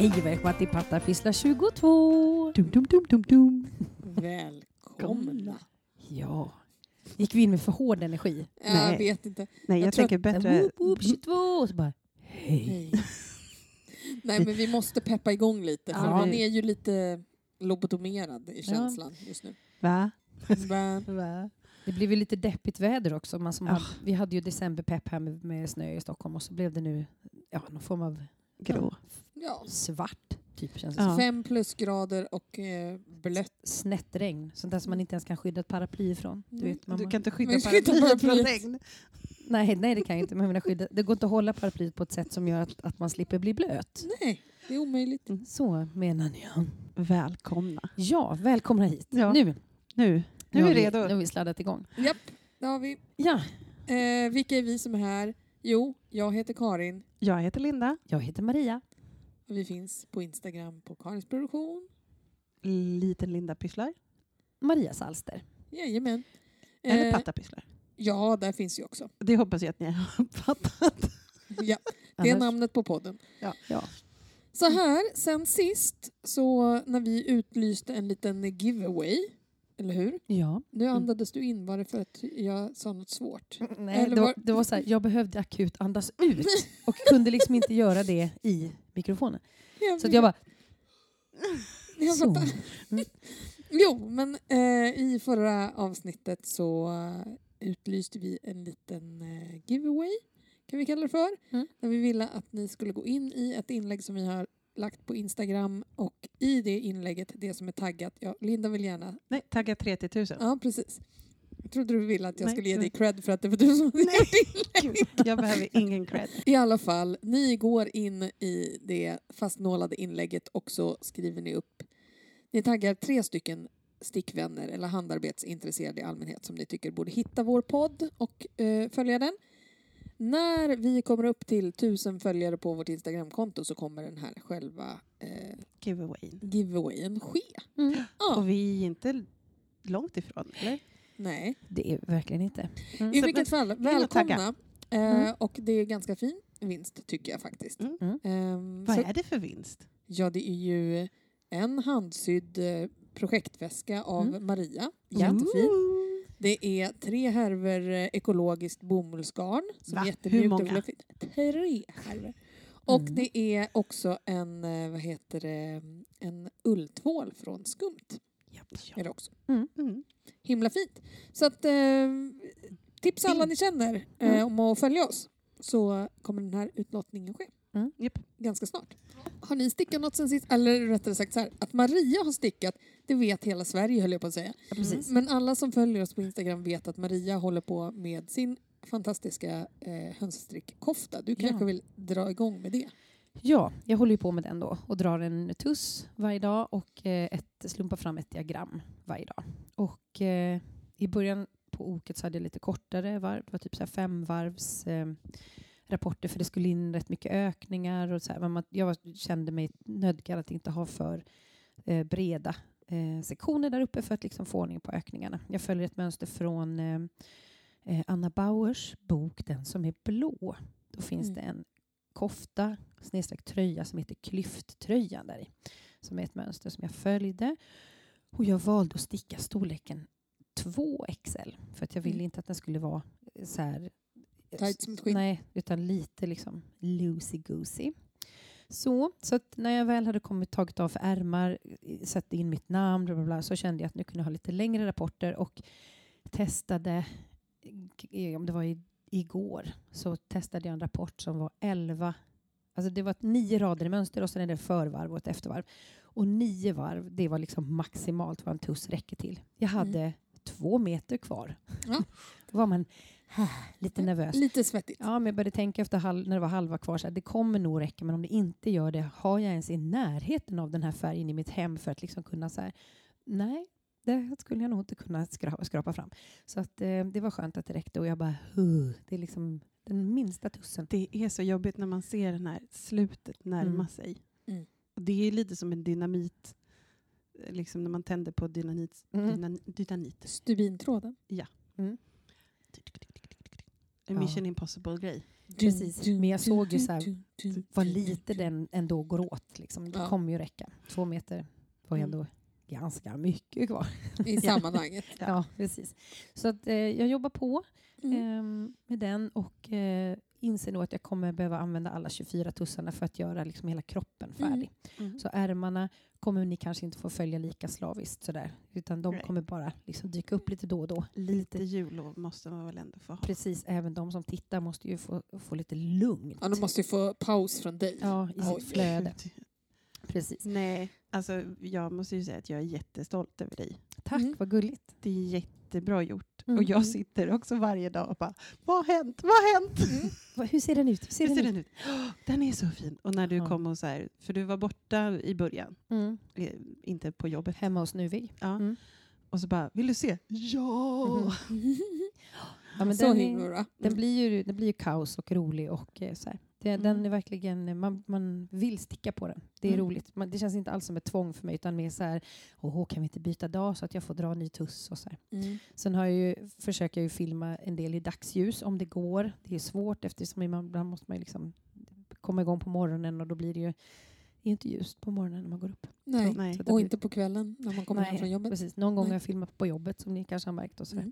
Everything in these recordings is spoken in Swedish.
Hej och välkomna till Pattarpissla 22! Dum, dum, dum, dum, dum. Välkomna. Ja. Gick vi in med för hård energi? Jag Nej. vet inte. Nej, jag, Jag tror tänker Där, bättre... Woop, woop, 22! Och så bara hej. Hej. Nej, men vi måste peppa igång lite, för Ja. man är ju lite lobotomerad i känslan just nu. Va? Va? Va? Det blev ju lite deppigt väder också. Man som Ah. hade, vi hade ju decemberpepp här med, med snö i Stockholm och så blev det nu ja, någon form av Grå. Ja. svart typ känns det Ja. Fem plusgrader och eh, blött. Snett regn, sånt där som man inte ens kan skydda ett paraply ifrån. Du Mm. vet, mamma. Du kan inte skydda paraplyet från regn. nej, nej, det kan jag inte. Men jag skydda, det går inte att hålla paraplyet på ett sätt som gör att, att man slipper bli blöt. Nej, det är omöjligt. Så menar jag. Välkomna. Ja, välkomna hit. Ja. Nu, Nu, nu är vi redo. Nu har vi sladdat igång. Japp, det har vi. Ja, Eh, vilka är vi som är här? Jo, jag heter Karin Jag heter Linda. jag heter Maria. och vi finns på Instagram på Karins produktion. Liten Linda pysslar. Marias alster. Jajamän. Eller Eh, Patta pysslar. Ja, där finns ju också. Det hoppas jag att ni har uppfattat. Ja, det är Annars- namnet på podden. Ja. Så här, sen sist så när vi utlyste en liten giveaway, eller hur? Ja. Nu andades du in, var det för att jag sa något svårt? Nej, Eller det, var, det var så här, jag behövde akut andas ut och kunde liksom inte göra det i mikrofonen. Så att jag bara... Jag Så. fattar. Jo, men eh, i förra avsnittet så eh, utlyste vi en liten eh, giveaway, kan vi kalla det för. Mm. Där vi ville att ni skulle gå in i ett inlägg som vi har lagt på Instagram och i det inlägget, det som är taggat, ja, Linda vill gärna Nej, tagga 30 000. Ja, precis. Jag trodde du ville att jag Nej, skulle ge dig cred för att det var du som hade Nej. gjort inlägg. Gud, jag behöver ingen cred. I alla fall, ni går in i det fastnålade inlägget och så skriver ni upp. Ni taggar tre stycken stickvänner eller handarbetsintresserade i allmänhet som ni tycker borde hitta vår podd och eh, följa den. När vi kommer upp till tusen följare på vårt Instagramkonto så kommer den här själva eh, Giveaway. giveawayen ske. Mm. Ja, Och vi är inte långt ifrån, eller? nej. Det är verkligen inte. Mm. I Så, vilket fall, välkomna. Eh, Mm. Och det är ganska fin vinst tycker jag faktiskt. Mm. Mm. Ehm, Vad så, är det för vinst? Ja, det är ju en handsydd eh, projektväska av Mm. Maria. Jättefin. Det är tre härvor eh, ekologiskt bomullsgarn. Som Va? Hur många? Tre härvor. Och Mm. det är också en, eh, vad heter det, en ulltvål från Skumt. Är det också. Mm. Himla fint. Så att eh, tips alla ni känner eh, Mm. om att följa oss så kommer den här utlottningen ske. Mm. Japp. Ganska snart. Har ni stickat något sen sist? Eller rättare sagt så här, att Maria har stickat, det vet hela Sverige höll jag på att säga. Ja, precis. Men alla som följer oss på Instagram vet att Maria håller på med sin fantastiska eh, hönsstrickkofta. Du Ja. kanske vill dra igång med det? Ja, jag håller ju på med den då och drar en tuss varje dag och eh, ett, slumpar fram ett diagram varje dag. Och eh, i början på oket så hade jag lite kortare varv, det var typ så här fem varvs eh, rapporter för det skulle in rätt mycket ökningar och så här, jag kände mig nödgad att inte ha för eh, breda eh, sektioner där uppe för att liksom få ordning på ökningarna. Jag följer ett mönster från eh, Anna Bauers bok Den som är blå. Då finns Mm. det en kofta snedstreck tröja som heter Klyfttröjan där i. Som är ett mönster som jag följde. Och jag valde att sticka storleken 2XL för att jag ville Mm. inte att den skulle vara så här Tight som ett skinn. Nej, utan lite liksom loosey-goosey. Så, så när jag väl hade kommit tagit av ärmar, satt in mitt namn, bla bla bla, så kände jag att nu kunde jag ha lite längre rapporter och testade, om det var i, igår, så testade jag en rapport som var 11, alltså det var nio rader i mönster och sen är det förvarv och ett eftervarv. Och nio varv, det var liksom maximalt vad en tuss räcker till. Jag hade två meter kvar. Ja. Var man lite nervös. Lite svettigt. Ja, men jag började tänka efter halv, när det var halva kvar, så här, det kommer nog räcka, men om det inte gör det, har jag ens i närheten av den här färgen i mitt hem för att liksom kunna så här, nej, det skulle jag nog inte kunna skrapa, skrapa fram. Så att, eh, det var skönt att det räckte och jag bara, huh, det är liksom den minsta tussen. Det är så jobbigt när man ser den här slutet närma Mm. sig. Mm. Och det är lite som en dynamit, eh, liksom när man tänder på dynamit. Mm. Dynamit. Stubintråden. Mm. En Ja. Mission Impossible-grej. Precis, men jag såg ju så här här vad lite den ändå går åt. Liksom. Det Ja. kommer ju räcka. Två meter var ju Mm. ändå ganska mycket kvar. i sammanhanget. Ja, precis. Så att, eh, jag jobbar på Mm. ehm, med den och eh, inser nog att jag kommer behöva använda alla 24 tussarna för att göra liksom hela kroppen färdig. Mm. Så ärmarna kommer ni kanske inte få följa lika slaviskt sådär, utan de Nej. kommer bara liksom dyka upp lite då och då. Lite jullov måste man väl ändå få ha. Precis, även de som tittar måste ju få, få lite lugnt. Ja, de måste ju få paus från dig. Ja, i Oj. sitt flöde. Precis. Nej, alltså jag måste ju säga att jag är jättestolt över dig. Tack, Mm. vad gulligt. Det är jättebra gjort. Mm. Och jag sitter också varje dag och bara, vad har hänt? Vad har hänt? Mm. Hur ser den ut? Hur ser Hur den ser ut? den ut? Åh, Den är så fin. Och när du Ja. kom och så här, för du var borta i början, Mm. eh, inte på jobbet. Hemma hos Nuvig. Ja. Mm. Och så bara, vill du se? Ja! Mhm. Ja, men Så den, är, den, blir ju, den blir ju kaos och rolig. Och, eh, så här. Det, Mm. Den är verkligen, man, man vill sticka på den. Det är Mm. roligt. Man, det känns inte alls som ett tvång för mig utan mer så här, åh, kan vi inte byta dag så att jag får dra ny tuss och så. Mm. Sen har jag ju, försöker jag ju filma en del i dagsljus om det går. Det är svårt eftersom man, ibland måste man ju liksom komma igång på morgonen och då blir det ju det är inte ljust på morgonen när man går upp. Nej. Nej. Och blir- inte på kvällen när man kommer hem från jobbet. Precis. Någon gång Nej. har jag filmat på jobbet som ni kanske har märkt. Och så där.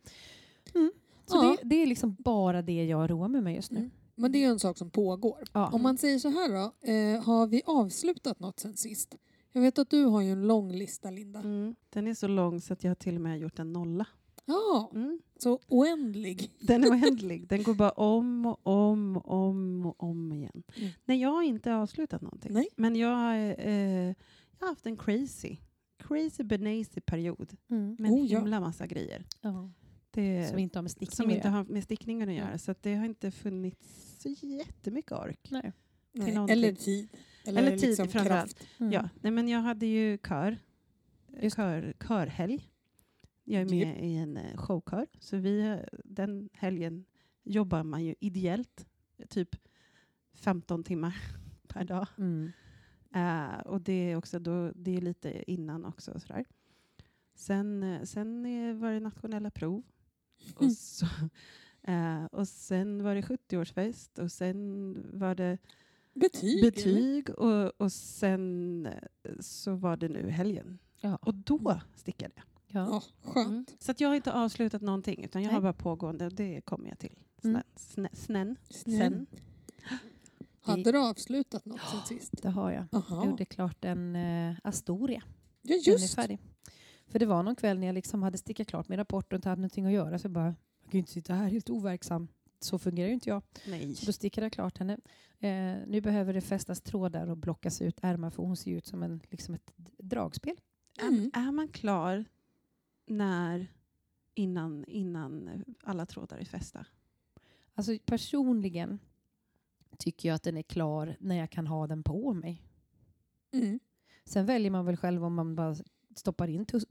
Mm. Så Ja. det, det är liksom bara det jag roar mig med just nu. Mm. Men det är ju en sak som pågår. Ja. Om man säger så här då, eh, har vi avslutat något sen sist? Jag vet att du har ju en lång lista, Linda. Mm. Den är så lång så att jag till och med har gjort en nolla. Ja, Mm. så oändlig. Den är oändlig. Den går bara om och om och om och om igen. Mm. Nej, jag har inte avslutat någonting. Nej. Men jag, eh, jag har haft en crazy, crazy benazy period Mm. med en Oh, ja. himla massa grejer. Ja. Det, Som inte har med stickning som att inte har med stickningen att göra. Mm. Så att det har inte funnits så jättemycket ork. Nej. Nej. Eller tid. Eller, Eller tid liksom framförallt. Mm. Ja, nej, men jag hade ju kör, Just kör körhelg. Jag är med Japp. i en eh, showkör. Så vi, eh, den helgen jobbar man ju ideellt, typ 15 timmar per dag. Mm. Eh, och det är också då, det är lite innan också. Sådär. Sen, sen var det nationella prov. Mm. Och, så, eh, och sen var det 70-årsfest och sen var det Betyg. betyg och, och sen eh, så var det nu helgen. Ja. Och då stickade jag. Ja. Ja, skönt. Så att jag har inte avslutat någonting utan jag Nej. har bara pågående och det kommer jag till. Snä, Mm. snä, snän. Sen. Hade du avslutat något sen sist? Det har jag. Aha. Jag gjorde klart en eh, Astoria. Ja, Den är just. färdig. För det var någon kväll när jag liksom hade stickat klart min rapport och inte hade någonting att göra så jag bara, jag kan ju inte sitta här helt overksam. Så fungerar ju inte jag. Nej. Så då stickade jag klart henne. Eh, nu behöver det fästas trådar och blockas ut ärmar för hon ser ut som en, liksom ett dragspel. Mm. Är, är man klar när innan, innan alla trådar är fästa? Alltså personligen tycker jag att den är klar när jag kan ha den på mig. Mm. Sen väljer man väl själv om man bara stoppar in tus-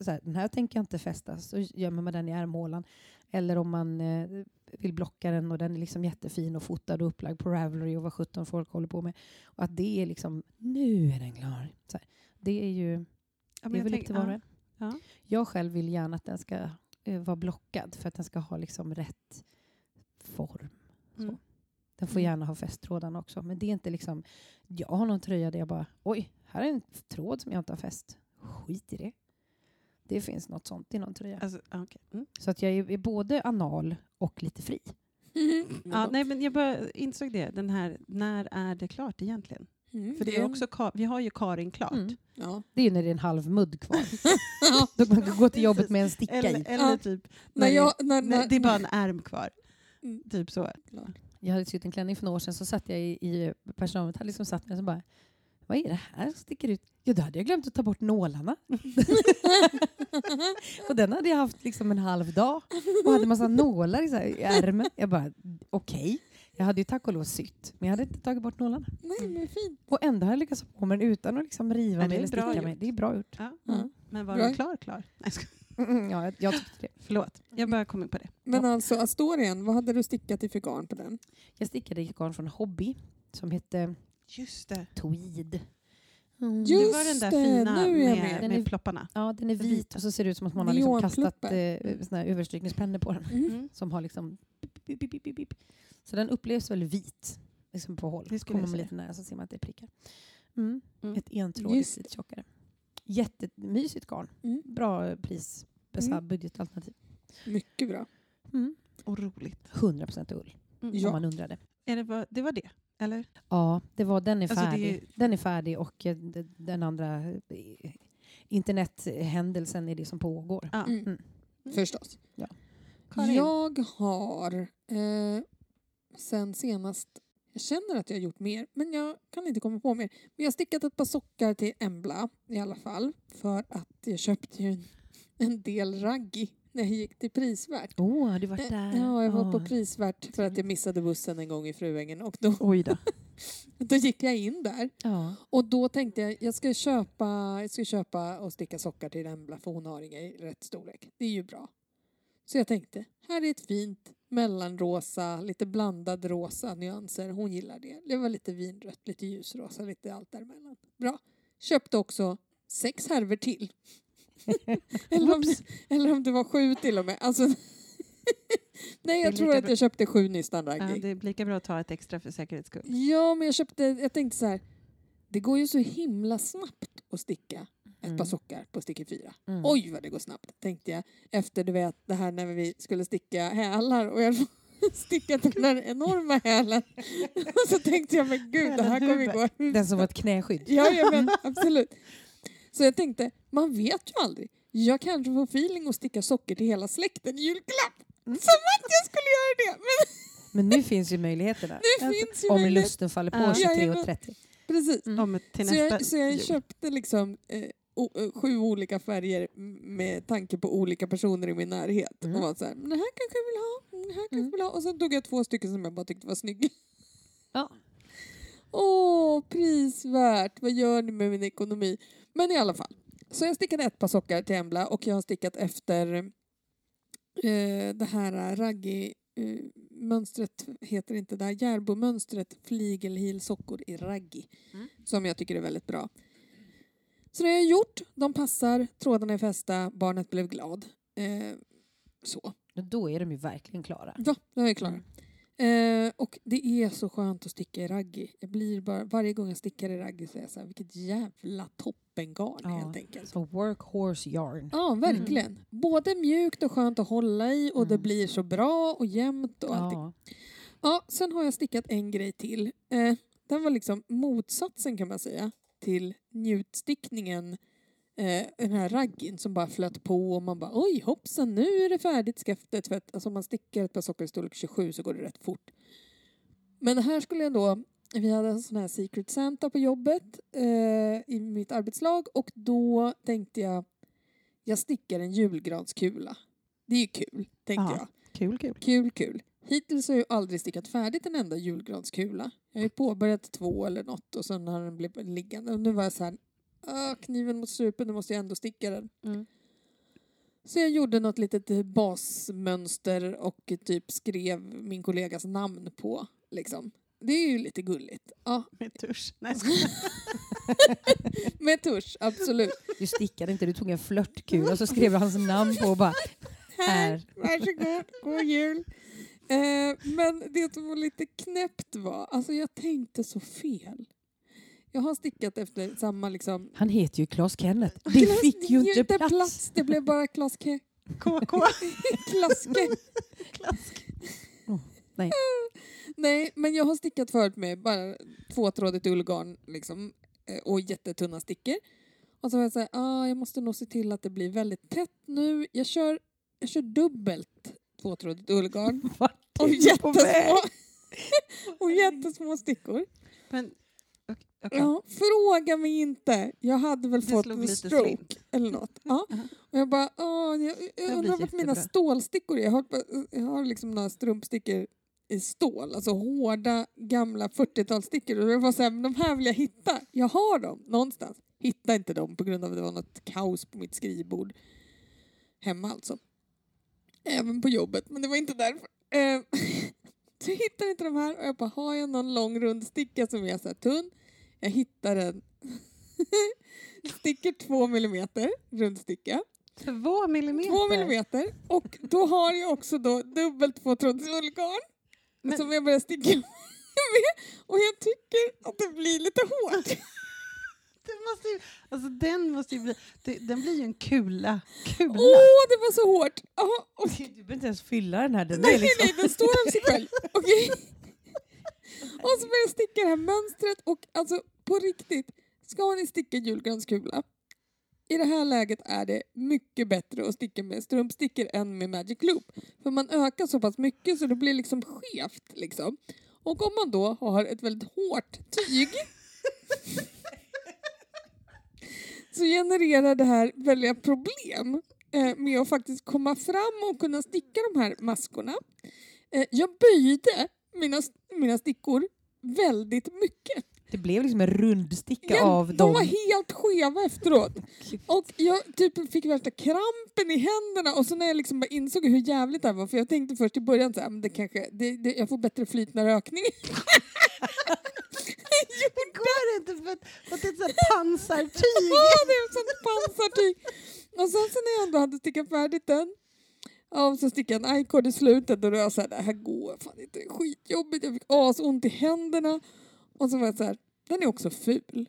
så här, den här tänker jag inte fästa, så gömmer man den i ärmhålan. Eller om man eh, vill blocka den och den är liksom jättefin och fotad och upplagd på Ravelry och vad 17 folk håller på med. Och att det är liksom, nu är den klar. Så här, det är ju, Ja, det är jag väl lite det ja, ja. Jag själv vill gärna att den ska eh, vara blockad för att den ska ha liksom rätt form. Mm. Den får Mm. gärna ha fästtrådarna också. Men det är inte liksom, jag har någon tröja där jag bara, oj, här är en tråd som jag inte har fäst. Skit i det. Det finns något sånt i någon tröja. Alltså, ja, okej. mm. Så att jag är, är både anal och lite fri. Mm. ja, nej, men jag bara insåg det, den här, när är det klart egentligen? Mm. För det är också, Ka- vi har ju Karin klart. Mm. Ja. Det är ju när det är en halv mudd kvar. Då man kan gå till jobbet med en sticka Eller, i. eller Ja. typ, När när jag, det, när, när, när, det är bara en ärm kvar. Mm. Typ så. Jag hade sytt en klänning för några år sedan så satt jag i, i personalrummet hade liksom satt mig och så bara vad är det här som sticker ut? Ja, då hade jag glömt att ta bort nålarna. och den hade jag haft liksom en halv dag och hade massa nålar i, så här, i ärmen. Jag bara, okej. Jag hade ju tack och lov sytt, men jag hade inte tagit bort nålarna. Nej, men fint. Och ändå har jag lyckats på mig utan att liksom riva Ja, det mig är eller bra sticka mig. Det är bra gjort. Ja. Ja. Men var den klar klar? Nej. Mm, ja, jag, jag tyckte det. Förlåt, jag bara kom in på det. Men alltså Astorien, vad hade du stickat i för garn på den? Jag stickade i garn från Hobby som hette Just det. Tweed. det Just var den där det, fina nu är jag med, med. Med är- plopparna. Ja, den är vit och så ser det ut som att man har liksom kastat eh, överstrykningspennor på den. Mm. Mm. Som har liksom... Så den upplevs väldigt vit liksom på håll. Det skulle Kommer man lite nära så ser man att det är prickar. Mm. Mm. Ett entrådigt lite tjockare. Jättemysigt garn. Mm. Bra pris. Bästa Mm. budgetalternativ. Mycket bra. Mm. Och roligt. 100% ull, Mm. Ja. om man undrade. Är det, det var det, eller? Ja, det var, den är Alltså, det färdig. är- Den är färdig och eh, den andra eh, internethändelsen är det som pågår. Ja. Mm. Mm. Förstås. Karin. Jag har eh, sen senast, jag känner att jag har gjort mer, men jag kan inte komma på mer. Men jag har stickat ett par sockar till Embla i alla fall. För att jag köpte ju en, en del raggi när jag gick till Prisvärt. Åh, oh, du varit Eh, där? Ja, jag var på Åh. Prisvärt för att jag missade bussen en gång i Fruängen och då, Oj då. då gick jag in där. Ja. Och då tänkte jag jag ska köpa, jag ska köpa och sticka sockar till Embla för hon har inga i rätt storlek. Det är ju bra. Så jag tänkte, här är ett fint mellanrosa, lite blandad rosa nyanser. Hon gillar det. Det var lite vinrött, lite ljusrosa, lite allt däremellan. Bra. Köpte också sex härvor till. eller, om, eller om det var sju till och med. Alltså, Nej, jag tror att bra. jag köpte sju nystan Ja, raggi. det är lika bra att ta ett extra för säkerhets skull. Ja, men jag köpte, jag tänkte så här, det går ju så himla snabbt att sticka ett Mm. par sockar på stickor fyra. Mm. Oj vad det går snabbt, tänkte jag. Efter du vet det här när vi skulle sticka hälar och jag stickat den där enorma hälen. Och så tänkte jag, men gud det här kommer ju gå Den som var ett knäskydd. Ja, ja men absolut. Så jag tänkte, man vet ju aldrig. Jag kanske får feeling att sticka socker till hela släkten i julklapp. Mm. Som att jag skulle göra det! Men Men nu finns ju möjligheterna. nu finns ju Om möjlighet. lusten faller på Ja. 23.30. Precis. Mm. Om till Så nästa jag, så jag jul. köpte liksom eh, o, eh, sju olika färger med tanke på olika personer i min närhet. Mm. Och var så här, "Men den här kanske jag vill ha, den här kanske Mm. jag vill ha. Och sen tog jag två stycken som jag bara tyckte var snygga. Ja. Åh, prisvärt! Vad gör ni med min ekonomi? Men i alla fall. Så jag stickade ett par sockar till Embla och jag har stickat efter eh, det här raggi eh, mönstret heter inte det Järbo-mönstret fligelhilsockor i raggi Mm. som jag tycker är väldigt bra. Så det har jag gjort. De passar, trådarna är fästa, barnet blev glad. Eh, så. Då är de ju verkligen klara. Ja, då är jag klar. Eh, och det är så skönt att sticka i raggi. Jag blir bara, varje gång jag stickar i raggi så är jag så här, vilket jävla toppengarn Ja. helt enkelt. Så workhorse yarn. Ja, verkligen. Både mjukt och skönt att hålla i och det Mm. blir så bra och jämnt och allting. Ja. Ja, sen har jag stickat en grej till. Eh, den var liksom motsatsen kan man säga till njutstickningen. Eh, den här raggin som bara flöt på och man bara oj hoppsan nu är det färdigt skaftet. För att alltså, om man stickar ett par sockor i storlek 27 så går det rätt fort. Men här skulle jag då, vi hade en sån här Secret Santa på jobbet eh, i mitt arbetslag och då tänkte jag jag stickar en julgranskula. Det är ju kul, tänkte Ja. jag. Kul, kul. Kul, kul. Hittills har jag aldrig stickat färdigt en enda julgranskula. Jag har ju påbörjat två eller något och sen har den blivit liggande. Och nu var jag så här, "Ah, kniven mot strupen, nu måste jag ändå sticka den. Mm. Så jag gjorde något litet eh, basmönster och typ skrev min kollegas namn på. Liksom. Det är ju lite gulligt. Ja, Med tusch. Nej, med tusch, absolut. Du stickade inte, du tog en flörtkula och så skrev du hans namn på och bara här. Varsågod, god jul. Eh, men det som var lite knäppt var, alltså jag tänkte så fel. Jag har stickat efter samma liksom... Han heter ju Klas Kenneth. Det Klas- fick ju inte plats. Det blev bara klaske. KK. klaske. nej. Nej, men jag har stickat förut med bara tvåtrådigt ullgarn liksom, eh, och jättetunna stickor. Och så var jag så här, ah, jag måste nog se till att det blir väldigt tätt nu. Jag kör, jag kör dubbelt tvåtrådigt ullgarn och jättesmå, och jättesmå stickor. Men, ok- okej. Ja, fråga mig inte. Jag hade väl Det fått en stroke slint. eller något. Ja. Aha. Och jag bara, åh, jag, jag undrar vart mina stålstickor är. Jag har, jag har liksom några strumpstickor i stål, alltså hårda gamla 40-talsstickor. Och jag var så här, men de här vill jag hitta. Jag har dem någonstans. Hittade inte dem på grund av att det var något kaos på mitt skrivbord. Hemma alltså. Även på jobbet, men det var inte därför. Eh, så jag hittade inte de här och jag bara, har jag någon lång rund sticka som är så här tunn? Jag hittar en sticker två millimeter rundsticka. Två millimeter. Två millimeter. Och då har jag också då dubbelt tvåtrådigt ullgarn. Men- som jag börjar sticka med. Och jag tycker att det blir lite hårt. Det måste ju, alltså den måste ju bli, det, den blir ju en kula. Kula. Åh, det var så hårt! Aha, och, Du behöver inte ens fylla den här. Den nej, liksom... nej, den står av sig själv. Okej? Och så börjar jag sticka det här mönstret och alltså på riktigt, ska ni sticka julgranskula i det här läget är det mycket bättre att sticka med strumpstickor än med Magic Loop. För man ökar så pass mycket så det blir liksom skevt. Liksom. Och om man då har ett väldigt hårt tyg så genererar det här väldiga problem eh, med att faktiskt komma fram och kunna sticka de här maskorna. Eh, jag böjde mina, mina stickor väldigt mycket. Det blev liksom en rundsticka Ja, av de dem. var helt skeva efteråt. Och jag typ fick värsta krampen i händerna och så när jag liksom bara insåg hur jävligt det här var, för jag tänkte först i början så här, men det kanske, det, det, jag får bättre flyt när rökning. Det går inte för att, för att det är ett sånt pansartyg. Ja, det är ett sånt pansartyg. Och sen så när jag ändå hade stickat färdigt den, ja, så stickade jag en i-cord i slutet och då var jag såhär, det här går fan inte, det är skitjobbigt, jag fick asont i händerna. Och så var jag såhär, den är också ful.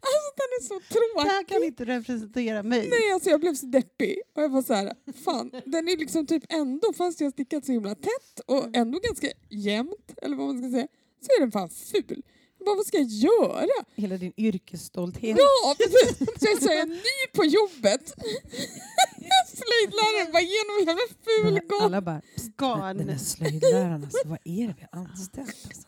alltså den är så Det här tråkig. kan inte representera mig. Nej, alltså jag blev så deppig. Och jag var så här, fan, den är liksom typ ändå, fast jag stickat så himla tätt och ändå ganska jämnt, eller vad man ska säga, så är den fan ful. Jag bara, vad ska jag göra? Hela din yrkesstolthet. Ja, precis! Så jag säger ny på jobbet. Slöjdläraren bara igenom hela ful gång. Alla bara, "Psst, Garn. den är slöjdläraren alltså, vad är det vi har anställt? Alltså?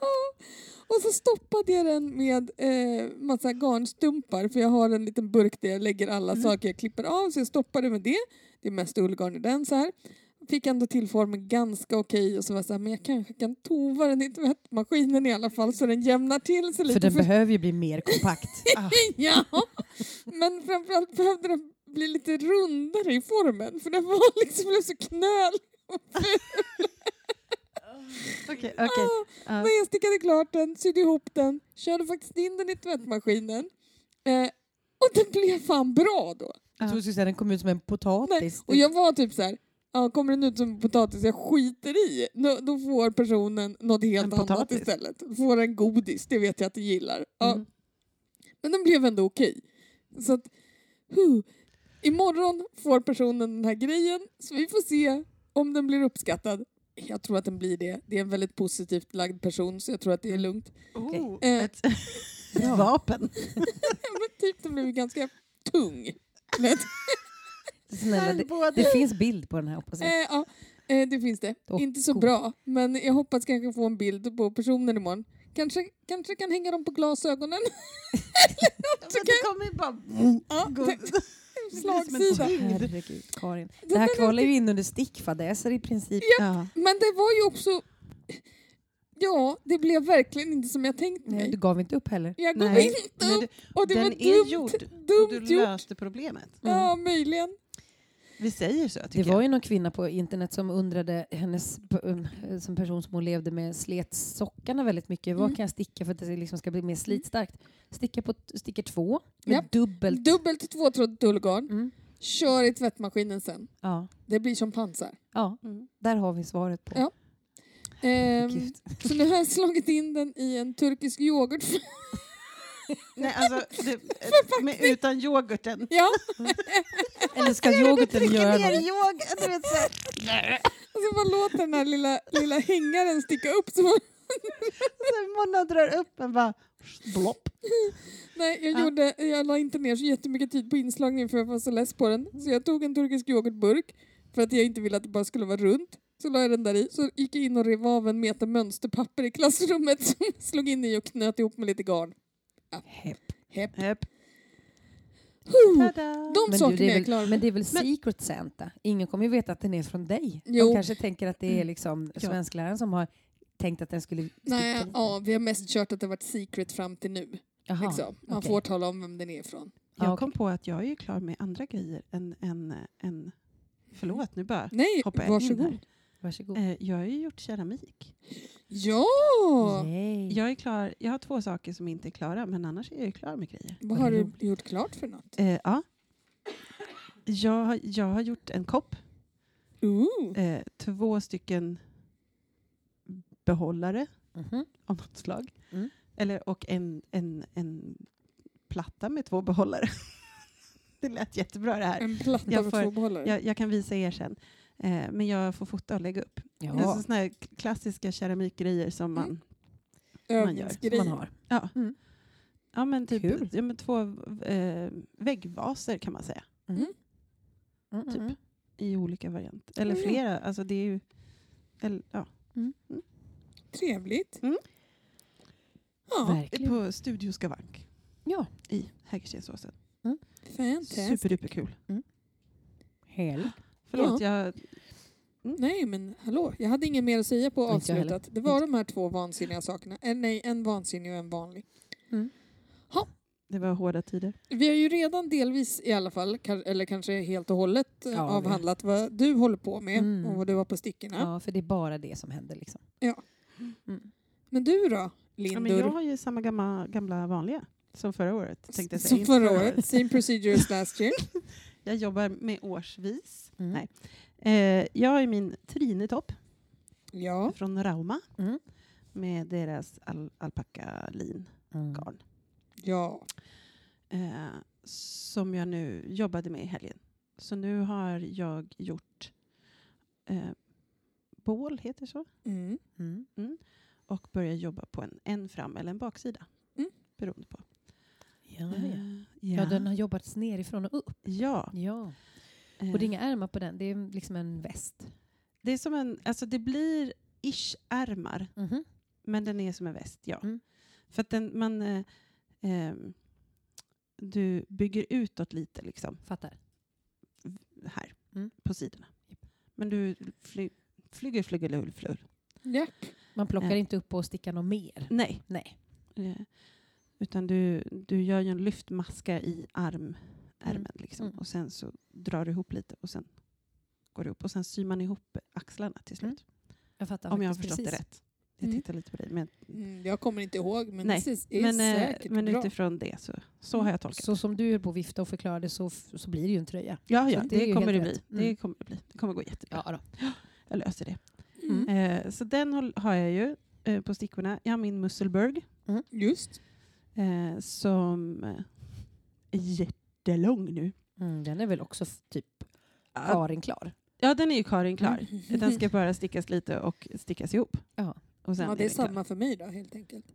Och så stoppade jag den med eh, massa garnstumpar för jag har en liten burk där jag lägger alla saker jag klipper av så jag stoppade med det. Det är mest ullgarn i den så här. Fick ändå till formen ganska okej och så var jag så här, men jag kanske kan tova den i tvättmaskinen i alla fall så den jämnar till sig lite. För den För- behöver ju bli mer kompakt. Ah, Ja, men framförallt behövde den bli lite rundare i formen för den var liksom blev så knölig. Okej, okej. Ah. Men jag stickade klart den, sydde ihop den, körde faktiskt in den i tvättmaskinen. Eh, och den blev fan bra då. Jag tror att den kom ut som en potatis. Och jag var typ så här. Ja, kommer den ut som en potatis jag skiter i, då, då får personen något helt En annat potatis. istället. Då får en godis, det vet jag att du gillar. Ja. Mm. Men den blev ändå okej. Så att, huh. Imorgon får personen den här grejen, så vi får se om den blir uppskattad. Jag tror att den blir det. Det är en väldigt positivt lagd person, så jag tror att det är lugnt. Oh, Eh. ett vapen. Men typ, den blev ganska tung. Snälla, det, det finns bild på den här hoppas Eh, jag. ja, eh, det finns det. Och Inte så god. bra, men jag hoppas kanske få en bild på personen imorgon. Kanske, kanske kan hänga dem på glasögonen. Men det kommer ju bara... Ja, slagsida. Herregud, Karin. Det här där kvalar ju in under stickfadäser i princip. Ja. Men det var ju också... Ja, det blev verkligen inte som jag tänkt Nej, mig. du gav inte upp heller. Jag gav Nej, inte upp. det- Och det den var är dumt, gjord dumt och du gjort. löste problemet. Ja, möjligen. Vi säger så Det var jag. ju någon kvinna på internet som undrade, hennes um, som person som hon levde med, slet sockarna väldigt mycket. Vad Mm. kan jag sticka för att det liksom ska bli mer slitstarkt? Sticka på sticker två med Japp. dubbelt. Dubbelt tvåtrådigt ullgarn. Mm. Kör i tvättmaskinen sen. Ja. Det blir som pansar. ja, Mm. där har vi svaret på. Ja. Ehm, så nu har jag slagit in den i en turkisk yoghurt. Nej, alltså, det, med, utan yoghurten. ja, Eller ska yoghurten Trycker göra ner yoghurt. Du vet, så här. och så bara låter den här lilla, lilla hängaren sticka upp. Så man, Mona drar upp en bara... Blopp. nej, jag, Ja. gjorde, jag la inte ner så jättemycket tid på inslagningen för jag var så less på den. Så jag tog en turkisk yoghurtburk för att jag inte ville att det bara skulle vara runt. Så la jag den där i. Så gick jag in och rev av en meter mönsterpapper i klassrummet som slog in i och knöt ihop med lite garn. Hepp. Hepp. Yep. Tada. De Men, sakerna det är är jag klar väl, med. men det är väl Men- Secret Santa? Ingen kommer ju veta att den är från dig. Jo. De kanske tänker att det är liksom Ja. svenskläraren som har tänkt att den skulle Nej, ja, vi har mest kört att det har varit secret fram till nu. Jaha, Liksom. Man okej. får tala om vem den är ifrån. Jag Ja, kom på att jag är ju klar med andra grejer än... än, än förlåt, nu bara Nej, hoppar jag in varsågod. här. Varsågod. Eh, jag har ju gjort keramik. Ja! Yay. Jag är klar. Jag har två saker som inte är klara, men annars är jag ju klar med grejer. Vad har du gjort klart för något? Eh, ja. jag, har- jag har gjort en kopp. Ooh. Eh, två stycken behållare Mhm. av något slag. Mm. Eller, och en, en, en platta med två behållare. det lät jättebra det här. En platta Jag med får- två behållare. Jag, jag kan visa er sen. Eh, men jag får fota och lägga upp. Ja, Alltså såna här klassiska keramikgrejer som man... Mm. man gör. Övningsgrejer. man har. Ja. Mm. Ja, men typ Kul. ja, men två eh, väggvaser kan man säga. Mm. Mm, Typ. mm, I olika varianter. Eller flera. Alltså det är ju... Eller, ja. Trevligt. Mm. Ja, Verkligen. På Studio Skavank Ja, i Hägerstensåsen. fantastiskt. Superduperkul. härligt. Förlåt, jag... Nej men hallå, jag hade inget mer att säga på avslutat. Det var de här två vansinniga sakerna. Eh, nej, en vansinnig och en vanlig. Det var hårda tider. Vi har ju redan delvis i alla fall, eller kanske helt och hållet eh, Ja, avhandlat vad du håller på med Mm. och vad du har på stickorna. Ja, för det är bara det som händer. Liksom. Ja. Mm. Men du då, Ja, Lindur? men jag har ju samma gamla, gamla vanliga som förra året. Tänkte jag säga. Som förra året. Same procedure as last year. Jag jobbar med årsvis. Mm. Nej. Eh, jag ju min trinetopp Ja. från Rauma Mm. med deras al alpacka-lin Mm. garn. Ja. Eh, som jag nu jobbade med i helgen. Så nu har jag gjort eh, bål, heter det så? Mm. Mm. Och börjat jobba på en, en fram eller en baksida. Mm. Beroende på. Ja, ja. Eh, ja, den har jobbat nerifrån och upp. ja. Ja. Eh, Och det är inga ärmar på den, det är liksom en väst. det är som en, alltså det blir ish-ärmar. Mhm. Men den är som en väst, ja. Mm. För att den, man... Eh, ehm, du bygger utåt lite liksom, Fattar. här Mm. på sidorna. Men du fly, flyger, lull, flull. Japp. Man plockar Ja. inte upp och stickar något mer. Nej. Nej. Eh, utan du, du gör ju en lyftmaska i arm, ärmen liksom. Mm. Och sen så drar du ihop lite och sen går du upp. Och sen syr man ihop axlarna till slut. Jag fattar Om jag har förstått det precis. rätt. Jag Mm. tittar lite på dig. Men, Mm, jag kommer inte ihåg, men Nej, det är, men, eh, säkert men bra. utifrån det så, så har jag tolkat. Så som du är på att vifta och förklara det så, så blir det ju en tröja. Ja, ja det det, kommer det bli. rätt. det Mm. kommer det bli. Det kommer gå jättebra. Ja, då. Jag löser det. Mm. Eh, så den har jag ju eh, på stickorna. Jag har min Musselburg Just. eh, som eh, är jättelång nu. Mm, den är väl också typ Karin klar. ja, den är ju Karin klar. Mm. Den ska bara stickas lite och stickas ihop. Ja. Och sen Ja, det är klar. samma för mig då, helt enkelt.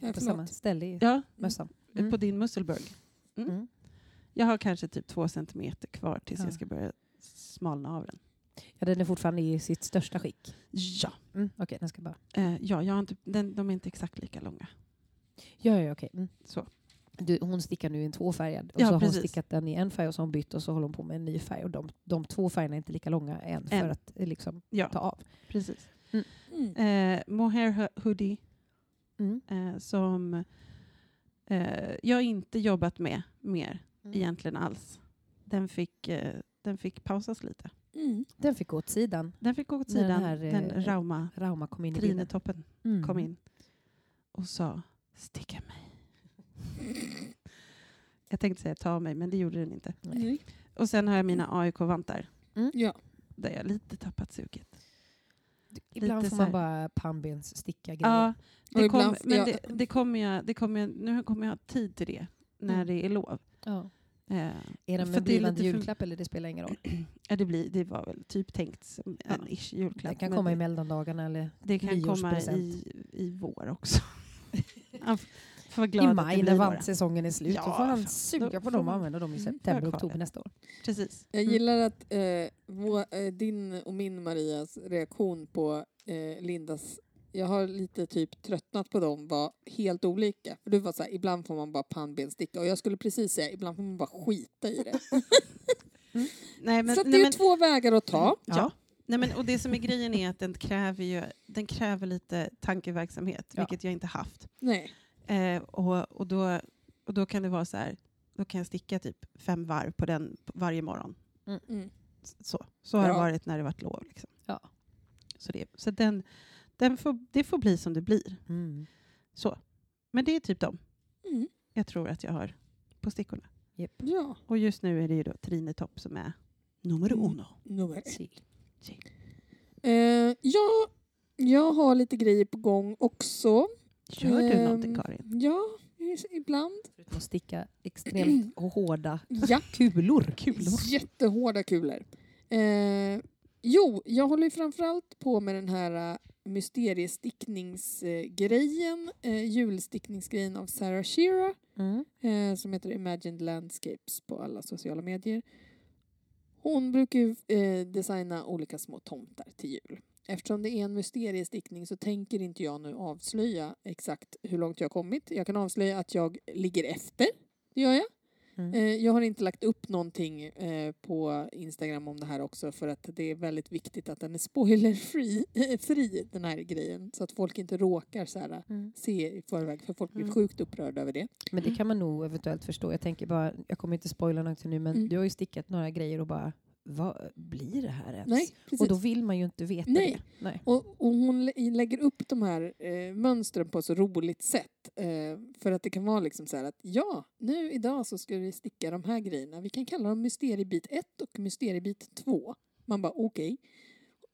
Ja, på samma ställe i Ja, mössan. på Mm. din Musselburg. Mm. Mm. Jag har kanske typ två centimeter kvar tills Ja. jag ska börja smalna av den. Ja, den är fortfarande i sitt största skick. Ja, Mm. Okej, den ska bara... eh, ja jag har inte, den, de är inte exakt lika långa. Ja, ja, okej. Mm. Så. Du, hon stickar nu i en tvåfärgad och Ja, så har hon precis. stickat den i en färg och så har hon bytt och så håller hon på med en ny färg. Och de, de två färgerna är inte lika långa än för Än. att eh, liksom Ja, ta av. precis. Mm. Eh, mohair hoodie Mm. eh, som eh, jag inte jobbat med mer Mm. egentligen alls. Den fick, eh, den fick pausas lite. Mm. Den fick gå åt sidan. Den fick gå åt Den sidan. här, Den, eh, Rauma Rauma kom in trinetoppen Mm. kom in och sa sticka mig. Jag tänkte säga ta mig, men det gjorde den inte. Nej. Och sen har jag mina AIK-vantar Ja. där jag lite tappat suget. Ibland Lite får så man bara pannbens sticka grejer. Ja, Och det ibland- kom, men ja. det, det kommer jag, det kommer jag, nu kommer jag ha tid till det när Mm. det är lov. Ja. Eh, Är För det är med blivande lite för- julklapp eller det spelar ingen roll? ja, det, blir, det var väl typ tänkt som en Ja. ish julklapp. Den kan men komma i det, mellandagarna eller det kan komma nyårspresent. i, i vår också. Han f- vara glad i att det maj blir när några. vansäsängen är slut. Ja, då får han suga på dem och använda dem i Mm, september, jag oktober nästa år. Precis. Jag Mm. gillar att eh, vår, eh, din och min Marias reaktion på eh, Lindas jag har lite typ tröttnat på dem var helt olika. För du var så här, ibland får man bara pannbensticka och jag skulle precis säga ibland får man bara skita i det. Nej, men, så det nej, är men, två vägar att ta. ja. Nej, men, och det som är grejen är att den kräver, ju, den kräver lite tankeverksamhet, Ja. vilket jag inte haft. Nej. Eh, och, och, då, och då kan det vara så här, då kan jag sticka typ fem varv på den varje morgon. Mm. Så, så har det Ja. varit när det varit lov. Liksom. Ja. Så, det, så den, den får, det får bli som det blir. Mm. Så. Men det är typ dem Mm. jag tror att jag har på stickorna. Ja. Och just nu är det ju då Trinetopp som är nummer Mm. uno. Nummer ett. Si. Eh, ja, Jag har lite grejer på gång också. Gör du Ehm, någonting Karin? Ja, ibland. Förutom att sticka extremt hårda Ja, kulor. jättehårda kulor. Eh, jo, jag håller framförallt på med den här uh, mysteriestickningsgrejen, eh, julstickningsgrejen av Sarah Shira Mm. eh, som heter Imagined Landscapes på alla sociala medier. Hon brukar ju eh, designa olika små tomtar till jul. Eftersom det är en mysteriestickning så tänker inte jag nu avslöja exakt hur långt jag har kommit. Jag kan avslöja att jag ligger efter. Det gör jag. Mm. Eh, jag har inte lagt upp någonting eh, på Instagram om det här också för att det är väldigt viktigt att den är spoilerfri, fri den här grejen. Så att folk inte råkar så här, Mm. se i förväg för folk blir Mm. sjukt upprörda över det. Men det kan man nog eventuellt förstå. Jag tänker bara, jag kommer inte spoila någonting nu, men Mm. du har ju stickat några grejer och bara, vad blir det här ens? Nej, och då vill man ju inte veta Nej. det. Nej. Och, och hon lä- lägger upp de här eh, mönstren på ett så roligt sätt. Eh, för att det kan vara liksom så här att ja, nu idag så ska vi sticka de här grejerna. Vi kan kalla dem mysteriebit 1 och mysteriebit 2. Man bara okej.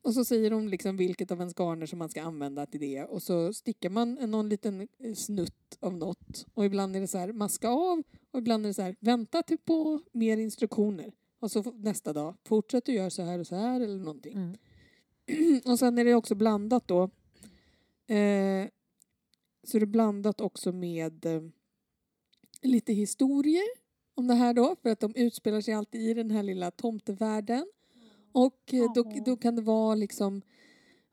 Och så säger de liksom vilket av ens garner som man ska använda till det. Och så stickar man någon liten eh, snutt av något. Och ibland är det så här maska av och ibland är det så här vänta till på mer instruktioner. Och så nästa dag, fortsätt att göra så här och så här eller någonting. Mm. och sen är det också blandat då. Eh, så är det blandat också med eh, lite historier om det här då. För att de utspelar sig alltid i den här lilla tomtevärlden. Och eh, då, då kan det vara liksom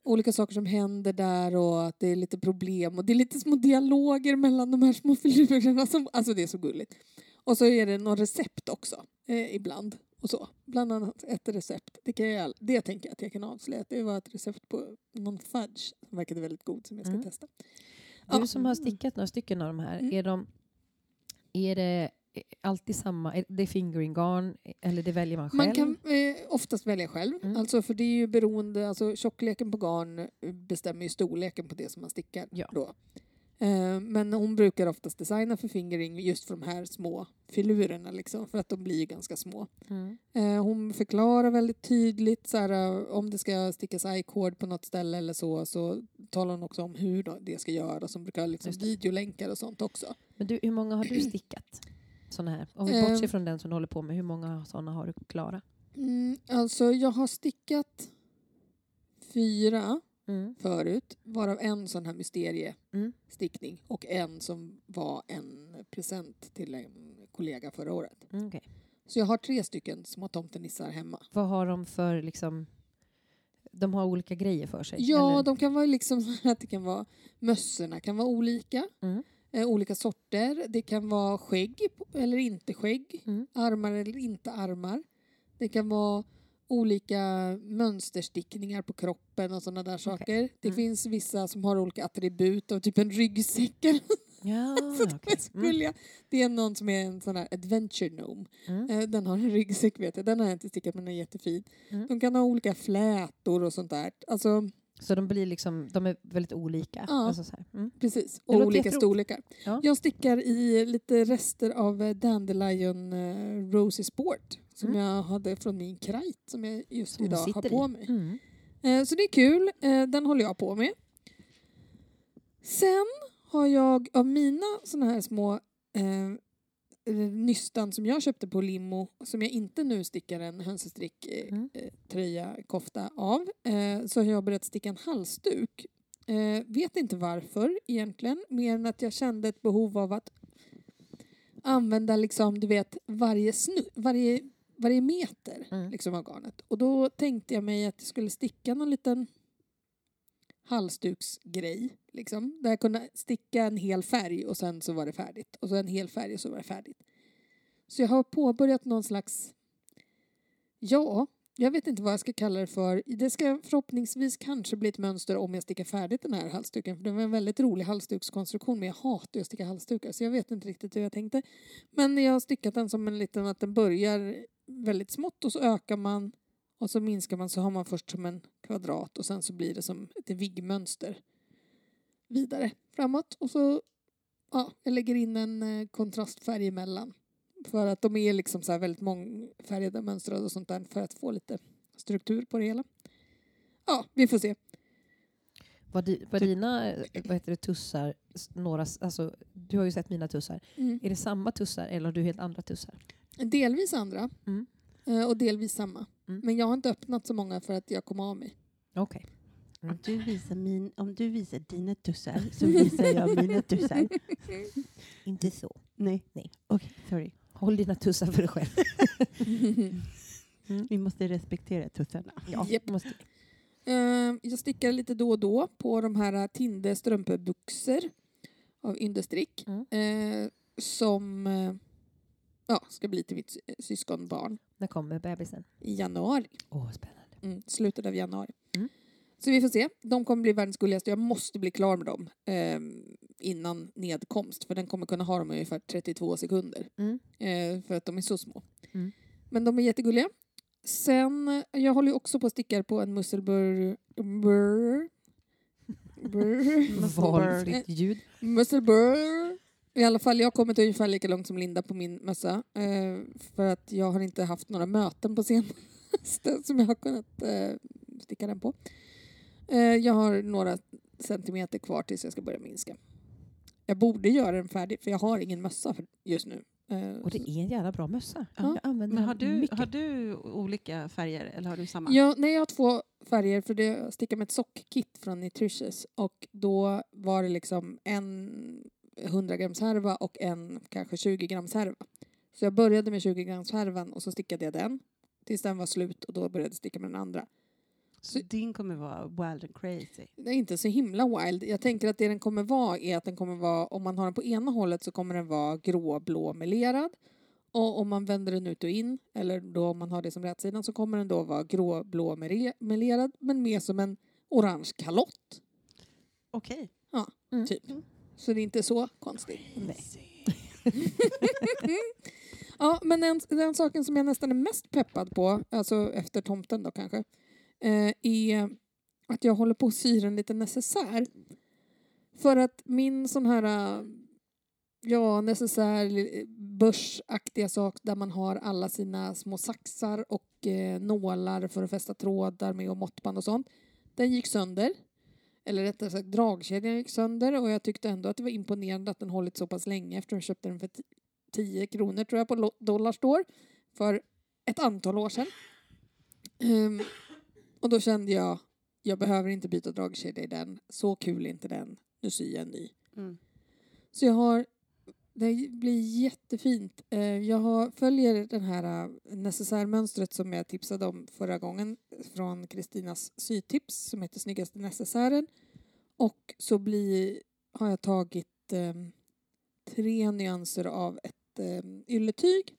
olika saker som händer där och att det är lite problem och det är lite små dialoger mellan de här små filurerna. Som, alltså det är så gulligt. Och så är det någon recept också eh, ibland. Och så. Bland annat ett recept. Det, kan jag, det tänker jag att jag kan avslöja. Det var ett recept på någon fudge som verkade väldigt god som jag ska Mm. testa. Du Ja. som har stickat några stycken av de här, Mm. är, de, är det alltid samma? Är det fingering garn eller det väljer man själv? Man kan eh, oftast välja själv. Mm. Alltså för det är ju beroende, alltså tjockleken på garn bestämmer ju storleken på det som man stickar Ja. då. Eh, men hon brukar oftast designa för fingering just för de här små filurerna liksom, för att de blir ju ganska små. Mm. Eh, hon förklarar väldigt tydligt så här, eh, om det ska stickas i-cord på något ställe eller så, så talar hon också om hur det ska göras. Hon brukar ha liksom videolänkar och sånt också. Men du, hur många har du stickat? Såna här. Om vi bortser från den som du håller på med, hur många sådana har du klara? Mm, alltså jag har stickat fyra Mm. förut, varav en sån här mysteriestickning Mm. och en som var en present till en kollega förra året. Mm, okej. Så jag har tre stycken små tomtenissar hemma. Vad har de för liksom... De har olika grejer för sig? Ja, eller? de kan vara liksom att det kan vara mössorna kan vara olika, Mm. eh, olika sorter. Det kan vara skägg eller inte skägg, Mm. armar eller inte armar. Det kan vara olika mönsterstickningar på kroppen och sådana där saker. Det Mm. finns vissa som har olika attribut av typ en ryggsäck Ja, Så så gulliga. Det är någon som är en sån här adventure gnome. Mm. Eh, Den har en ryggsäck vet jag. Den har jag inte stickat men den är jättefin. Mm. De kan ha olika flätor och sånt där. Alltså Så de blir liksom, de är väldigt olika? Ja. Alltså. Mm. precis. Och olika storlekar. Ja. Jag stickar i lite rester av eh, Dandelion eh, Rosy Sport. Som Mm. jag hade från min krajt som jag just Som idag har på i. mig. Mm. Eh, Så det är kul. Eh, Den håller jag på med. Sen har jag av mina såna här små eh, nystan som jag köpte på Limo som jag inte nu stickar en hönsestrick eh, Mm. eh, tröja, kofta av eh, så har jag börjat sticka en halsduk. Eh, vet inte varför egentligen, mer än att jag kände ett behov av att använda liksom, du vet, varje, snu, varje, varje meter Mm. liksom, av garnet. Och då tänkte jag mig att jag skulle sticka någon liten halsduksgrej. Liksom, där jag kunde sticka en hel färg och sen så var det färdigt. Och så en hel färg och så var det färdigt. Så jag har påbörjat någon slags... Ja, jag vet inte vad jag ska kalla det för. Det ska förhoppningsvis kanske bli ett mönster om jag stickar färdigt den här halsduken. För det var en väldigt rolig halsdukskonstruktion men jag hatar ju att sticka halsdukar så jag vet inte riktigt hur jag tänkte. Men jag har stickat den som en liten att den börjar väldigt smått och så ökar man och så minskar man så har man först som en kvadrat och sen så blir det som ett viggmönster vidare framåt. Och så ja, jag lägger in en eh, kontrastfärg emellan. För att de är liksom så väldigt mångfärgade mönstrade och sånt där för att få lite struktur på det hela. Ja, vi får se. Var, di, var Typ- dina eh, vad heter det, tussar, några, alltså, du har ju sett mina tussar. Mm. Är det samma tussar eller har du helt andra tussar? Delvis andra Mm. eh, och delvis samma. Mm. Men jag har inte öppnat så många för att jag kom av mig. Okej. Om du, visar min, om du visar dina tussar så visar jag mina tussar. Inte så. Nej. Nej. Okej, sorry. Håll dina tussar för dig själv. Vi måste respektera tussarna. Ja, Japp. måste. Eh, jag stickar lite då och då på de här Tinde strumpebuxor av Yndestrick Mm. eh, som ja, ska bli till mitt sy- syskonbarn När kommer bebisen? i januari. Åh, spännande. Mm, slutet av januari. Mm. Så vi får se. De kommer bli världens gulligaste. Jag måste bli klar med dem eh, innan nedkomst för den kommer kunna ha dem i ungefär 32 sekunder Mm. eh, för att de är så små. Mm. Men de är jättegulliga. Sen, jag håller ju också på och stickar på en musselburr... Burr, burr, Valfritt ljud. musselburr. I alla fall, jag har kommit ungefär lika långt som Linda på min mössa. Eh, för att jag har inte haft några möten på senaste som jag har kunnat eh, sticka den på. Eh, jag har några centimeter kvar tills jag ska börja minska. Jag borde göra den färdig för jag har ingen mössa just nu. Och det är en jävla bra mössa. Ja. Jag använder Men har du, mycket. har du olika färger eller har du samma? Ja, nej, jag har två färger för det jag stickar med ett sockkit från Nutritious och då var det liksom en 100 grams härva och en kanske 20 grams härva. Så jag började med 20 grams härvan och så stickade jag den tills den var slut och då började jag sticka med den andra. Så din kommer vara wild and crazy. Det är inte så himla wild. Jag tänker att det den kommer vara är att den kommer vara, om man har den på ena hållet så kommer den vara gråblå melerad. Och om man vänder den ut och in, eller då om man har det som rätsidan, så kommer den då vara gråblå melerad men mer som en orange kalott. Okej. Typ. Så det är inte så konstigt. Nej. Ja, men den, den saken som jag nästan är mest peppad på, alltså efter tomten då kanske, eh, är att jag håller på att sy en liten necessär. För att min sån här, eh, ja, necessär, li- börsaktiga sak där man har alla sina små saxar och eh, nålar för att fästa trådar med och måttband och sånt, den gick sönder. Eller rättare sagt dragkedjan gick sönder och jag tyckte ändå att det var imponerande att den hållit så pass länge eftersom jag köpte den för ti- 10 kronor tror jag på Dollarstore för ett antal år sedan. Ehm, och då kände jag, jag behöver inte byta dragkedja i den. Så kul är inte den. Nu syr jag en ny. Mm. Så jag har, det blir jättefint. Eh, Jag har, följer den här eh, necessärmönstret som jag tipsade om förra gången från Kristinas sytips som heter Snyggaste necessären. Och så blir, har jag tagit eh, tre nyanser av ett eh, ylletyg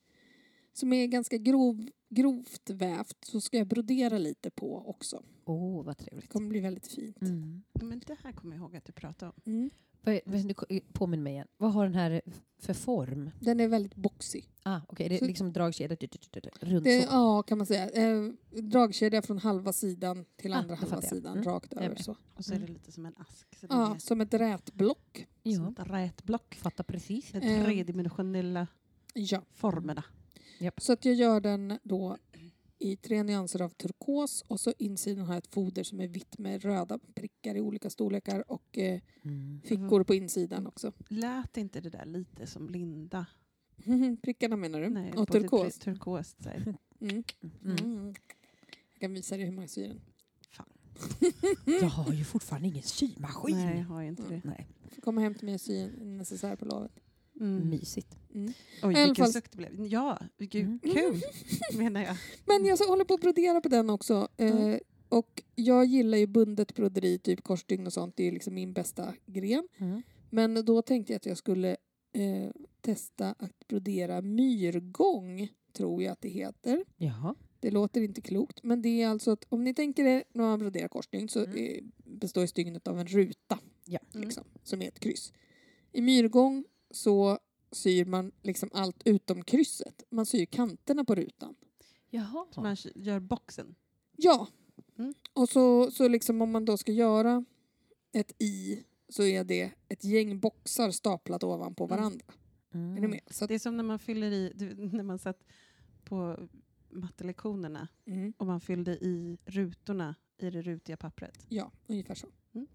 som är ganska grov, grovt vävt. Så ska jag brodera lite på också. Åh, vad Det trevligt. kommer bli väldigt fint. Mm. Men det här kommer jag ihåg att du pratade om. Mm. Vad är- vad- nu Påminn mig igen. Vad har den här för form? Den är väldigt boxy. Ah, Okej, det Så- är liksom dragkedja du- du- du- du- runt Det, så. ja, kan man säga. Eh, dragkedja från halva sidan till Ah, andra halva sidan, Mm, rakt över. Så. Och så är det Mm. lite som en ask. Så det är Ja, som ett rätblock. Ja, som ett rätblock. fattar precis. De Eh. tredimensionella Ja. formerna. Så att jag gör den då i tre nyanser av turkos och så insidan har jag ett foder som är vitt med röda prickar i olika storlekar och eh, Mm. fickor på insidan också. Lät inte det där lite som Linda? Prickarna menar du? Nej, och turkos. tur- turkost. Så. Mm. Mm. Mm. Jag kan visa dig hur man syr den. Jag har ju fortfarande ingen symaskin. Nej, jag har inte det. Nej. Får komma hem till mig och sy en necessär på lovet. Mm. Mysigt. Mm. Oj, vilken fall- suck det blev. Ja, gud, Mm. kul menar jag. Men jag så håller på att brodera på den också. Eh, Mm. och jag gillar ju bundet broderi, typ korsstygn och sånt. Det är liksom min bästa gren. Mm. Men då tänkte jag att jag skulle eh, testa att brodera myrgång, tror jag att det heter. Jaha. Det låter inte klokt, men det är alltså att om ni tänker er när man broderar korsstygn så eh, består stygnet av en ruta, Ja. liksom, som är ett kryss. I myrgång så syr man liksom allt utom krysset. Man syr kanterna på rutan. Jaha. Så man gör boxen. Ja. Mm. Och så, så liksom om man då ska göra ett i så är det ett gäng boxar staplat ovanpå Mm. varandra. Mm. Är ni med? Så att, Det är som när man fyller i, du, när man satt på mattelektionerna mm, och man fyllde i rutorna i det rutiga pappret. ja, ungefär så. Mm.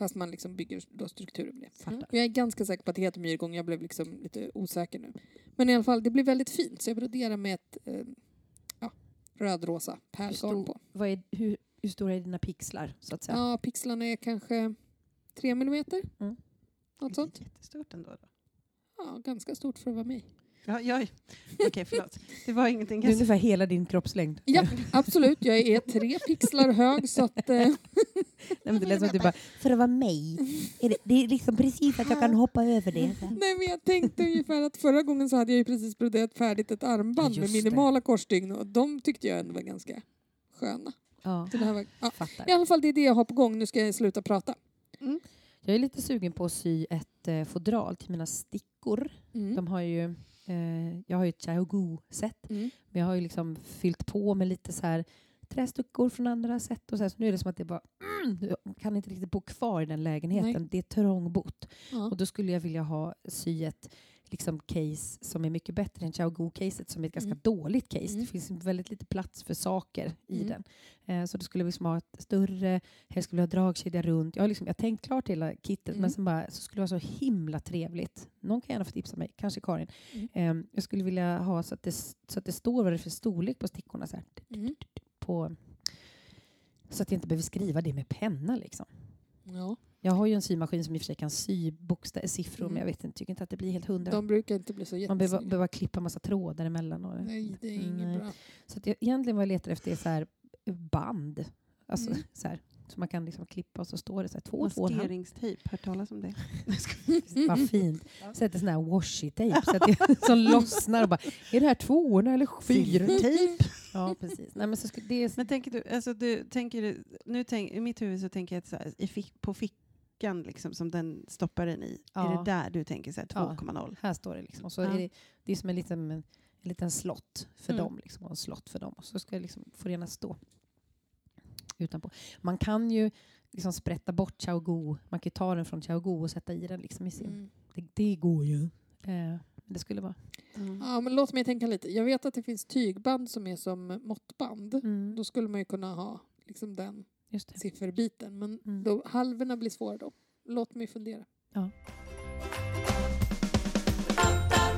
Fast man liksom bygger då strukturer med det. Fattar. Jag är ganska säker på att det heter myrgång. Jag blev liksom lite osäker nu. Men i alla fall, det blir väldigt fint. Så jag broderar med ett eh, ja, rödrosa pärlgarn på. vad är, hur, hur stora är dina pixlar? Så att säga? Ja, pixlarna är kanske tre millimeter. Mm. Något sånt. Det är jättestort ändå. Då. Ja, ganska stort för att vara mig. Ja, ja. Okej, förlåt. Det var ingenting. Det är ungefär hela din kroppslängd. Ja, absolut. Jag är tre pixlar hög så att... Eh, Nej, men det lät som att du bara, för att vara mig. Är det, det är liksom precis att jag kan hoppa över det. nej, men jag tänkte ungefär att förra gången så hade jag ju precis broderat färdigt ett armband med just det. minimala korsstygn och de tyckte jag ändå var ganska sköna. Ja, Så det här var, ja. I alla fall, det är det jag har på gång. Nu ska jag sluta prata. Jag är lite sugen på att sy ett eh, fodral till mina stickor. Mm. De har ju, eh, jag har ju ett Xiaogu-set, Mm. men jag har ju liksom fyllt på med lite så här trästyckor från andra sätt. Och så, här, så nu är det som att det bara, mm, kan inte riktigt bo kvar i den lägenheten. Nej. Det är trångbott. Ja. Och då skulle jag vilja ha sy ett liksom, case som är mycket bättre än Xiaogu-caset som är ett ganska Mm. dåligt case. Mm. Det finns väldigt lite plats för saker i Mm. den. Eh, så då skulle jag liksom ha ett större, helst skulle jag ha dragkedja runt. Jag har, liksom, jag har tänkt klart hela kittet Mm. men sen bara, så skulle det vara så himla trevligt. Någon kan gärna få tipsa mig, kanske Karin. Mm. Eh, jag skulle vilja ha så att, det, så att det står vad det är för storlek på stickorna. Så, här, Mm. på, så att jag inte behöver skriva det med penna. Liksom. Ja. Jag har ju en symaskin som i och för sig kan sy bokstäver, siffror, Mm. men jag vet inte, tycker inte att det blir helt hundra. De brukar inte bli så Man behöver, jättesnygga. behöver klippa massa trådar emellan. Och, Nej, det är inget Nej. bra. Så att jag, egentligen vad jag letar efter är så här band. Alltså, Mm. så, här, så man kan liksom klippa och så står det så här, två, två och en halv. Maskeringstejp, hört talas om det? Vad fint. Sätter sån här washi-tape så att det, som lossnar och bara, är det här tvåorna eller fyrtejp? Ja, precis. Nej, men så ska, det är, Men tänker du, alltså du tänker, nu tänk, i mitt huvud så tänker jag att så här, i fick, på fickan liksom, som den stoppar den i, är Ja. det där du tänker så här, Ja. 2,0? här står det liksom. Och så Ja. är det, det är som en liten, en liten slott för Mm. dem. Liksom, och en slott för dem. Och så ska det liksom, får det gärna stå utanpå. Man kan ju liksom sprätta bort Xiaogu. Man kan ju ta den från Xiaogu och sätta i den liksom i sin. Mm. Det, det går ju. Eh, men det skulle vara... Mm. Ja, men låt mig tänka lite. Jag vet att det finns tygband som är som måttband. Mm, Då skulle man ju kunna ha liksom den. Sifferbiten. Men Mm. då, halvorna blir svåra då. Låt mig fundera. Ja.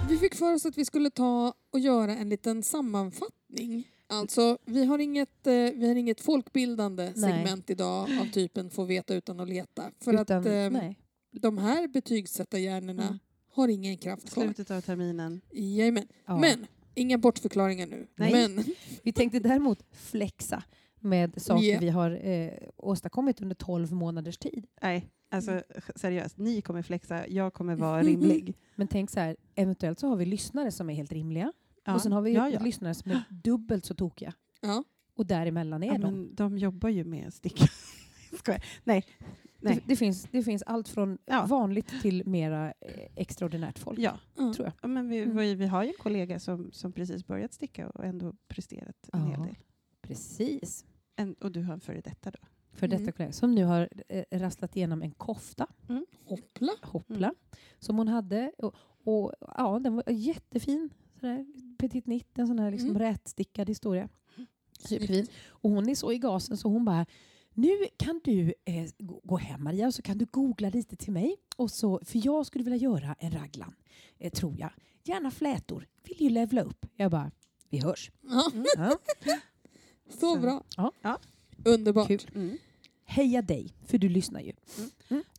Vi fick för oss att vi skulle ta och göra en liten sammanfattning. Alltså, vi har inget, eh, vi har inget folkbildande Nej. segment idag av typen få veta utan att leta. För Utan, att eh, nej. de här betygsättarhjärnorna Mm. har ingen kraft kvar. Slutet av terminen. Jajamän. Ja. Men, inga bortförklaringar nu. Nej. Men, Vi tänkte däremot flexa med saker Ja. vi har eh, åstadkommit under 12 månaders tid. Nej, alltså Mm. seriöst. Ni kommer flexa, jag kommer vara rimlig. Men tänk så här, eventuellt så har vi lyssnare som är helt rimliga Ja. och sen har vi ja, ja. lyssnare som är dubbelt så tokiga. ja. Och däremellan är Ja, de. men de jobbar ju med sticka. Skojar. Nej. Det, Nej. det, finns, det finns allt från Ja. vanligt till mera eh, extraordinärt folk. Ja, ja. Tror jag. ja, men vi, Mm. vi, vi har ju en kollega som, som precis börjat sticka och ändå presterat en hel del. Precis. En, och du har en före detta då? För Mm. detta kollega som nu har eh, rasslat igenom en kofta, Hoppla. hoppla, Mm. som hon hade. Och, och ja, den var jättefin. Sådär, petit nitt, en sån här liksom Mm. rätstickad historia. Snyggt. Superfin. Och hon är så i gasen så hon bara nu kan du eh, gå hem Maria och så kan du googla lite till mig. Och så, för jag skulle vilja göra en raglan, eh, tror jag. Gärna flätor. Vill ju levla upp. Jag bara, vi hörs. Ja, Ja. Så bra. Ja. Ja. Underbart. Kul. Mm. Heja dig, för du lyssnar ju.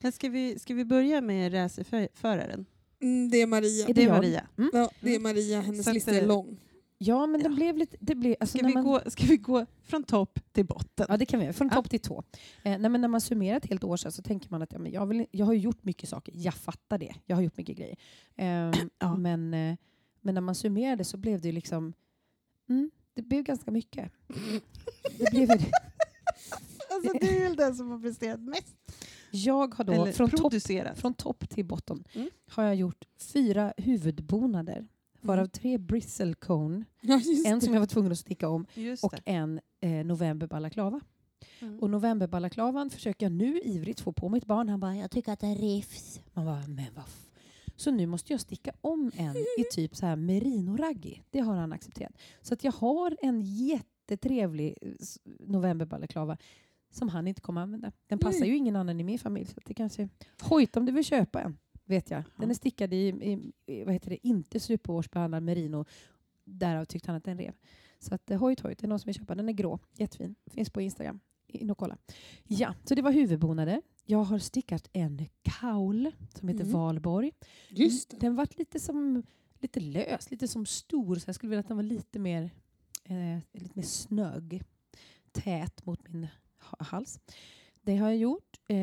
Men ska, vi, ska vi börja med racerföraren? Mm, det är Maria. Är Det är jag? Maria. Ja, det är Maria. Hennes lista är eh, lång. Ja, men det Ja. blev lite... Det blev, alltså Ska, vi man, gå, ska vi gå från topp till botten? Ja, det kan vi göra. Från Ja. topp till tå. Eh, nej, men när man summerar ett helt år sedan så tänker man att ja, men jag, vill, jag har gjort mycket saker. Jag fattar det. Jag har gjort mycket grejer. Ehm, Ja. men, eh, men när man summerade så blev det liksom... Mm, det blev ganska mycket. Det blev, det. Alltså, du är väl den som har presterat mest? jag har då Eller från topp, från topp till botten Mm. har jag gjort fyra huvudbonader. Varav Mm. tre bristle cone, Ja, en det. som jag var tvungen att sticka om och det. en eh, november balaklava. Mm. Och novemberbalaklavan försöker jag nu ivrigt få på mitt barn. Han bara, jag tycker att den rivs. Man bara, men vad f-" Så nu måste jag sticka om en i typ så här merino-raggi. Det har han accepterat. Så att jag har en jättetrevlig eh, novemberbalaklava som han inte kommer använda. Den passar ju ingen annan i min familj. Så det kanske... Hojt om du vill köpa en, vet jag. Den är stickad i, i, vad heter det, inte superårsbehandlad merino. Därav tyckte han att den rev. Så att eh, hojt hojt, det är någon som vill köpa. Den är grå, jättefin. Finns på Instagram. In och kolla. Ja, så det var huvudbonader. Jag har stickat en kaul som heter Mm. Valborg. Just det. Den var lite som lite lös, lite som stor. Så jag skulle vilja att den var lite mer, eh, lite mer snög. Tät mot min ha- hals. Det har jag gjort. Eh,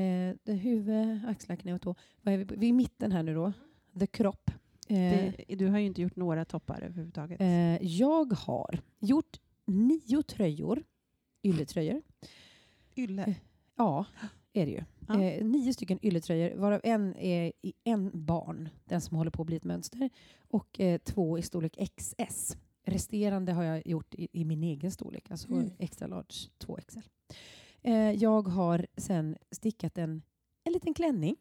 det huvud, axlar, knä och tå. Vad är vi, vi är i mitten här nu då. The crop. Eh, Det, du har ju inte gjort några toppar överhuvudtaget. eh, jag har gjort nio tröjor. Ylletröjor. Ylle. Ja, är det ju. Ja. Eh, nio stycken ylletröjor, varav en är i en barn, den som håller på att bli ett mönster, och eh, två i storlek XS. Resterande har jag gjort i, i min egen storlek, alltså Mm. extra large 2XL. Eh, jag har sen stickat en, en liten klänning.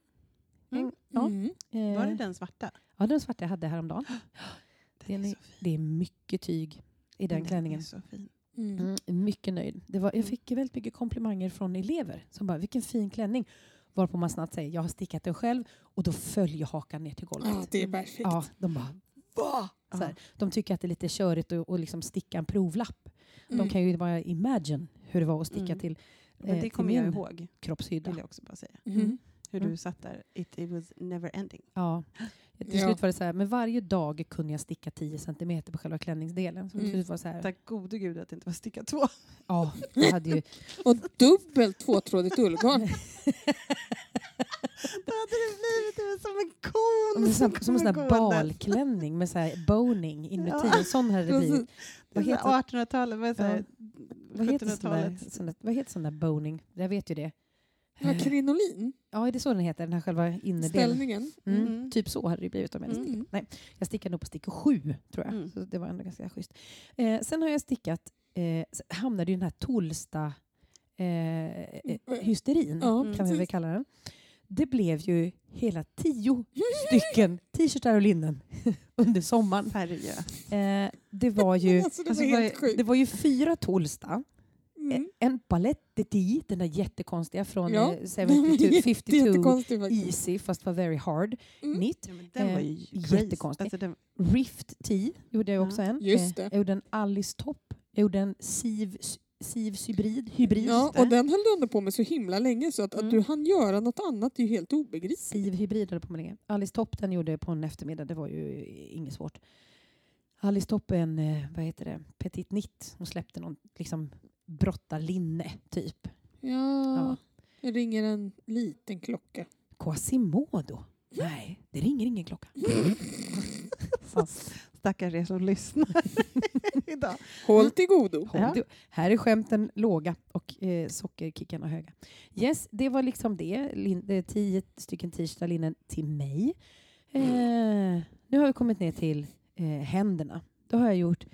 Mm. En, ja, Mm. eh, Var det den svarta? ja, den svarta jag hade häromdagen. Den är- är så fin. Det är mycket tyg i den klänningen. är så fin. Mm. Mm, mycket nöjd. Det var, jag Mm. fick väldigt mycket komplimanger från elever som bara “vilken fin klänning”. Varpå man snabbt säger “jag har stickat den själv” och då följer hakan ner till golvet. Ja, det är perfekt. Ja, de bara “va?” så här. De tycker att det är lite körigt att att liksom sticka en provlapp. Mm. De kan ju bara imagine hur det var att sticka Mm. till, Men eh, det till kommer jag ihåg, kroppshydda. vill jag också bara säga. Mhm. Hur Mm. du satt där. It, it was never ending. Ja. Till Ja. slut var det så här, men varje dag kunde jag sticka 10 centimeter på själva klänningsdelen. Så till Mm. slut var det så här, Tack gode gud att det inte var sticka två. ja, jag hade ju Och dubbelt tvåtrådigt ullgarn. Då hade det blivit som en kon. som, som, som en sån här balklänning med så här boning inuti. Ja. En sån hade det blivit. Vad heter, 1800-talet, vad, är så här, vad heter sån där, 1700-talet. sån där, vad heter sån där boning? Jag vet ju det. Ja, krinolin. Ja, är det så den heter? Den här själva innerdelen? Ställningen. Mm. Mm. Typ så hade det blivit om jag hade Mm. stickat. Jag stickade nog på stickor sju, tror jag. Mm. Så det var ändå ganska schysst. Eh, sen har jag stickat, eh, hamnade i den här Tolsta eh, eh, hysterin, Ja, Mm. kan vi väl precis. kalla den. Det blev ju hela tio stycken t-shirtar och linnen under sommaren. Eh, det var ju Alltså, det Alltså, var sjukt. det var ju fyra Tolsta, Mm. en palette de den där jättekonstiga från Ja, eh, den var 72, jätte- 52 jättekonstigt faktiskt. Easy fast var very hard. Mm. Knit. Ja, den var ju Eh, jättekonstig. Alltså, den, Rift T gjorde jag Ja, också en. just Eh, det. Jag gjorde en Alice Top. Jag gjorde en Siv, Sivs hybrid. hybrid. Ja, och den höll du ändå på med så himla länge så att, Mm. att du hann göra något annat är ju helt obegripligt. Siv hybrid höll på med länge. Alice Top den gjorde jag på en eftermiddag. Det var ju inget svårt. Alice Top är en, eh, vad heter det, petit knit. Hon släppte någon liksom brottarlinne typ. Ja, Ja. jag ringer en liten klocka. Quasimodo? Nej, det ringer ingen klocka. Stackars er som lyssnar idag. Håll till godo. håll du- Här är skämten låga och eh, sockerkickarna höga. Yes, det var liksom det. Lin, det tio stycken t-shirtar till mig. Eh, nu har vi kommit ner till eh, händerna. Då har jag gjort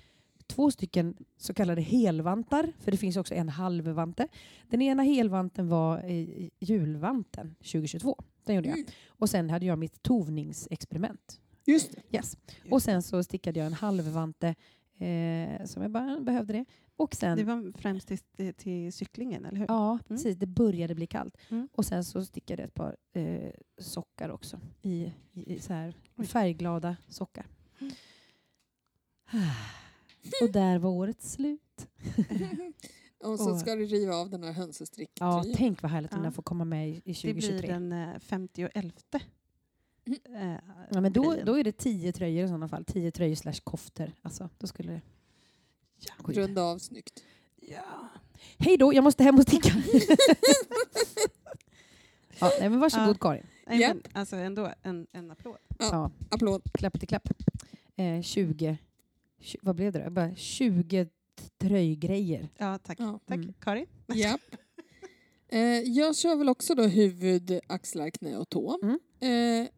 två stycken så kallade helvantar, för det finns också en halvvante. Den ena helvanten var eh, julvanten 2022. Den gjorde jag. Mm. Och sen hade jag mitt tovningsexperiment. Just det. Yes. Och sen så stickade jag en halvvante eh, som jag bara behövde det. Och sen, Det var främst till, till cyklingen, eller hur? ja, precis, det började bli kallt. Mm. Och sen så stickade jag ett par eh, sockar också. I, i, så här färgglada sockar. Och där var året slut. Och så ska du riva av den här hönsestricktröjan. Ja, tänk vad härligt om Ja. den får komma med i, i Det 2023. blir den eh, 51 Mm. eh, Ja, men då, då är det tio tröjor i sådana fall. Tio tröjor slash koftor. Alltså, då skulle det... in. Runda av snyggt. Ja. Hej då, jag måste hem och sticka. ja, nej, men varsågod Ja. Karin. Nej, Ja. men, alltså ändå en, en applåd. Ja. Ja, Applåd. klapp till klapp. Eh, 20, tju- vad blev det då? Bara 20 tröjgrejer. Ja, tack. Ja. tack. Mm. Karin? Japp. Eh, jag kör väl också då huvud, axlar, knä och tå. Mm. Eh,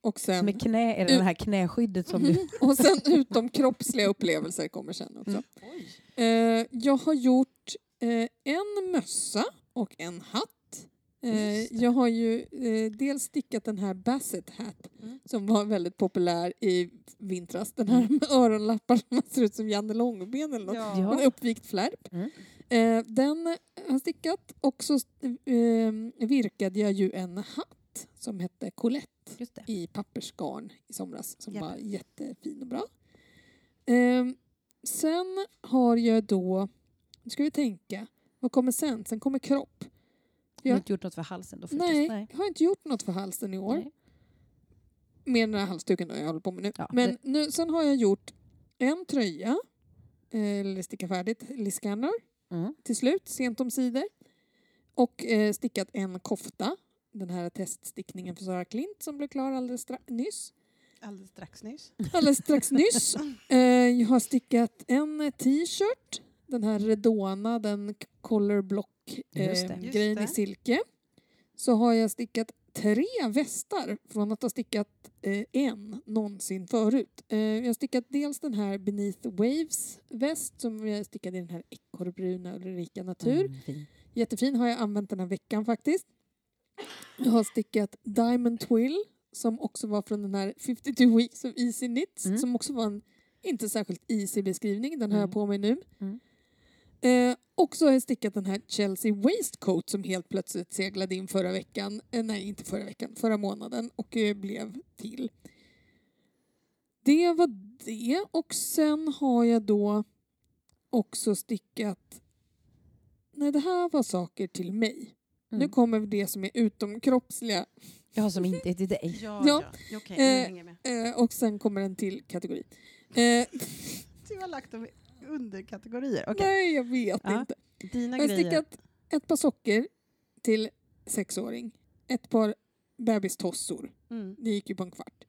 och, sen, Med knä, är det det här knäskyddet som du... Och sen utom kroppsliga upplevelser kommer sen också. Mm. Eh, jag har gjort eh, en mössa och en hatt. Eh, jag har ju eh, dels stickat den här Basset Hat Mm. som var väldigt populär i vintras. Den här med öronlappar som ser ut som Janne Långben eller något. Ja. En uppvikt flärp. Mm. Eh, den har stickat och så eh, virkade jag ju en hatt som hette Colette i pappersgarn i somras som Japp. var jättefin och bra. Ehm, sen har jag då, nu ska vi tänka, vad kommer sen? Sen kommer kropp. Du har Ja. inte gjort något för halsen då? förstås? Nej, Nej. jag har inte gjort något för halsen i år. Nej. Mer den här halsduken då jag håller på med nu. Ja, Men nu, sen har jag gjort en tröja, eh, eller sticka färdigt, Liscanner Mm. till slut, sent om sidor. Och eh, stickat en kofta, den här teststickningen för Sara Klint som blev klar alldeles stra- nyss. Alldeles strax nyss. Alldeles strax nyss. Eh, jag har stickat en t-shirt, den här Redona, den color block eh, grejen i silke. Så har jag stickat tre västar från att ha stickat eh, en någonsin förut. Eh, jag har stickat dels den här Beneath Waves väst som jag stickade i den här ekorrbruna Ulrika Natur. Mm, fin. Jättefin, har jag använt den här veckan faktiskt. Jag har stickat Diamond Twill som också var från den här 52 Weeks of Easy Knits Mm. som också var en inte särskilt easy beskrivning. Den har Mm. jag på mig nu. Mm. Eh, och så har jag stickat den här Chelsea Waistcoat som helt plötsligt seglade in förra veckan. Eh, nej, inte förra veckan, förra månaden och eh, blev till. Det var det och sen har jag då också stickat... Nej, det här var saker till mig. Nu Mm. kommer det som är utomkroppsliga Jag har som inte är till dig. Ja, Ja. ja. okej, Eh, eh, och sen kommer en till kategori. Eh, Du har lagt dem underkategorier. Okej, Nej, jag vet Ja. inte. dina Jag har stickat ett par socker till sexåring. Ett par bebistossor. Mm. Det gick ju på en kvart.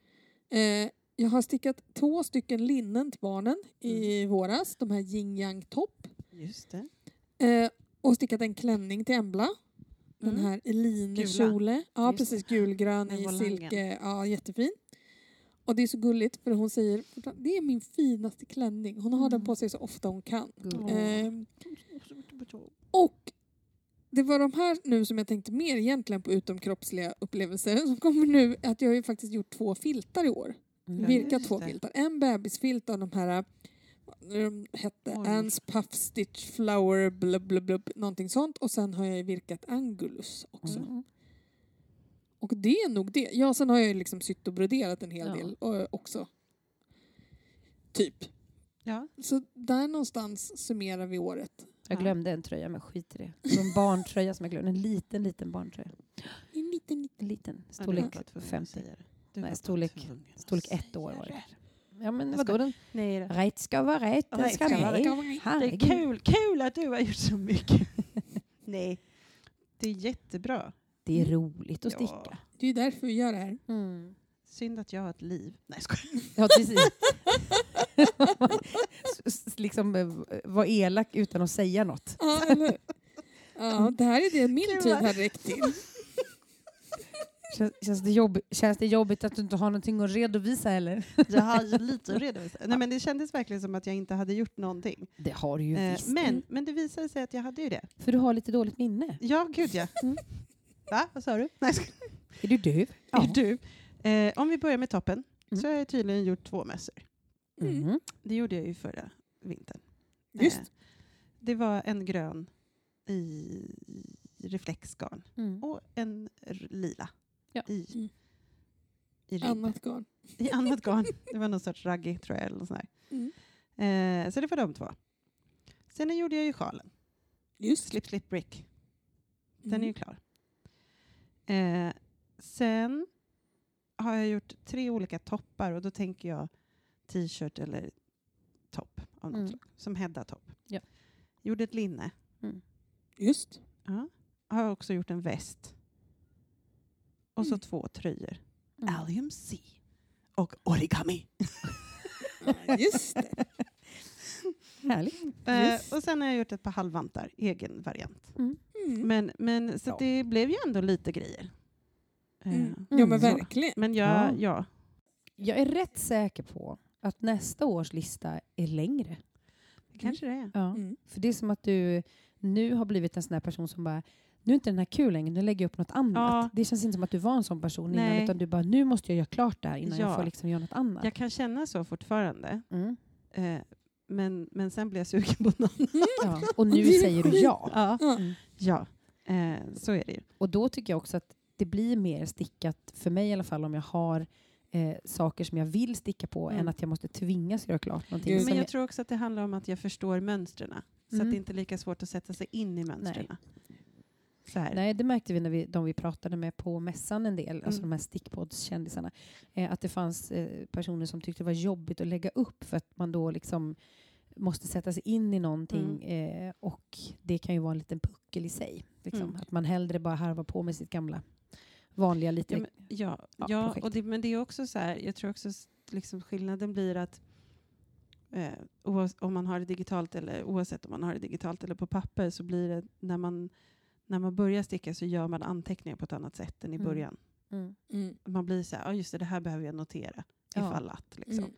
Eh, jag har stickat två stycken linnen till barnen i våras. De här yin yang topp. Just det. Eh, och stickat en klänning till Embla. Den Mm. här Eline Gula. kjole. Ja, Just precis. Gulgrön i silke. Ja, jättefin. Och det är så gulligt för hon säger det är min finaste klänning. Hon har den Mm. på sig så ofta hon kan. Åh. Ehm, och det var de här nu som jag tänkte mer egentligen på utomkroppsliga upplevelser som kommer nu att jag har ju faktiskt gjort två filtar i år. Mm. Virkat två filtar. En bebisfilt av de här de hette Oj. Anne's Puff Stitch Flower blub, blub, blub, någonting sånt och sen har jag virkat Angulus också. Mm. Och det är nog det. Ja, sen har jag ju liksom sytt och broderat en hel Ja. del och, också. Typ. Ja. Så där någonstans summerar vi året. Jag Ja. glömde en tröja, men skit i det. Det En barntröja som jag glömde. En liten, liten barntröja. En liten, liten. En liten. Ja, Storlek att 50. säga det. Du Nej, storlek- Storlek ett år var det. det. Ja, men Jag vadå? Den, Nej, då. rätt ska vara rätt. Den Rätt ska vara rätt. Det är kul, kul att du har gjort så mycket. Nej, det är jättebra. Det är roligt att Ja. sticka. Det är därför vi gör det här. Mm. Synd att jag har ett liv. Nej, jag skojar. Ja, precis. Liksom eh, vara elak utan att säga något. Ja, eller, ja, det här är det min Gud, tid har räckt till. Känns, känns, det jobb, känns det jobbigt att du inte har någonting att redovisa eller? Jag har ju lite att redovisa. Nej, men det kändes verkligen som att jag inte hade gjort någonting. Det har du ju Eh, visst. men, men det visade sig att jag hade ju det. För du har lite dåligt minne. Ja, gud ja. Mm. Va? Vad sa du? Nej. Är du döv? Är du? Eh, om vi börjar med toppen Mm. så har jag tydligen gjort två mössor. Mm. Det gjorde jag ju förra vintern. Just. Eh, det var en grön i reflexgarn Mm. och en lila Ja. i, Mm. i. Annat garn. i annat garn. Det var någon sorts raggi tror jag. Eller sånt Mm. Eh, så det var de två. Sen gjorde jag ju sjalen. Just. Slip Slip Brick. Den Mm. är ju klar. Eh, sen har jag gjort tre olika toppar och då tänker jag t-shirt eller topp av något Mm. slag. Som Hedda-topp. Ja. Gjorde ett linne. Just. Ja. Har också gjort en väst. Och så Mm. två tröjor. Mm. Allium C och origami. Just det. Härligt. Eh, Just. och sen har jag gjort ett par halvvantar, egen variant. Mm. Men, men så Ja. det blev ju ändå lite grejer. Eh, Mm. Ja men så. verkligen. Men jag, Ja. ja. Jag är rätt säker på att nästa års lista är längre. kanske det är. Ja. Mm. För det är som att du nu har blivit en sån här person som bara nu är inte den här kul längre, nu lägger jag upp något annat. Ja. Det känns inte som att du var en sån person innan, Nej. utan du bara nu måste jag göra klart det här innan Ja. jag får liksom göra något annat. Jag kan känna så fortfarande. Mm. Eh, men, men sen blev jag sugen på någon. Ja. Och nu säger du ja. Ja. Mm. ja. Eh, så är det ju. Och då tycker jag också att det blir mer stickat, för mig i alla fall, om jag har eh, saker som jag vill sticka på Mm. än att jag måste tvingas göra klart någonting. Som Men jag jag- tror också att det handlar om att jag förstår mönstren. Så Mm. att det inte är lika svårt att sätta sig in i mönstren. Så här. Nej, det märkte vi när vi, de vi pratade med på mässan en del, alltså Mm. de här stickpoddskändisarna, eh, att det fanns eh, personer som tyckte det var jobbigt att lägga upp för att man då liksom måste sätta sig in i någonting eh, och det kan ju vara en liten puckel i sig. Liksom. Mm. Att man hellre bara harvar på med sitt gamla vanliga lite... Ja, men, ja, Ja, ja, och det, men det är också så här, jag tror också liksom skillnaden blir att eh, oavs- om man har det digitalt eller oavsett om man har det digitalt eller på papper så blir det när man, när man börjar sticka så gör man anteckningar på ett annat sätt än i Mm. början. Mm. Mm. Man blir så här, ja just det, det här behöver jag notera Ja. ifall att. Liksom. Mm.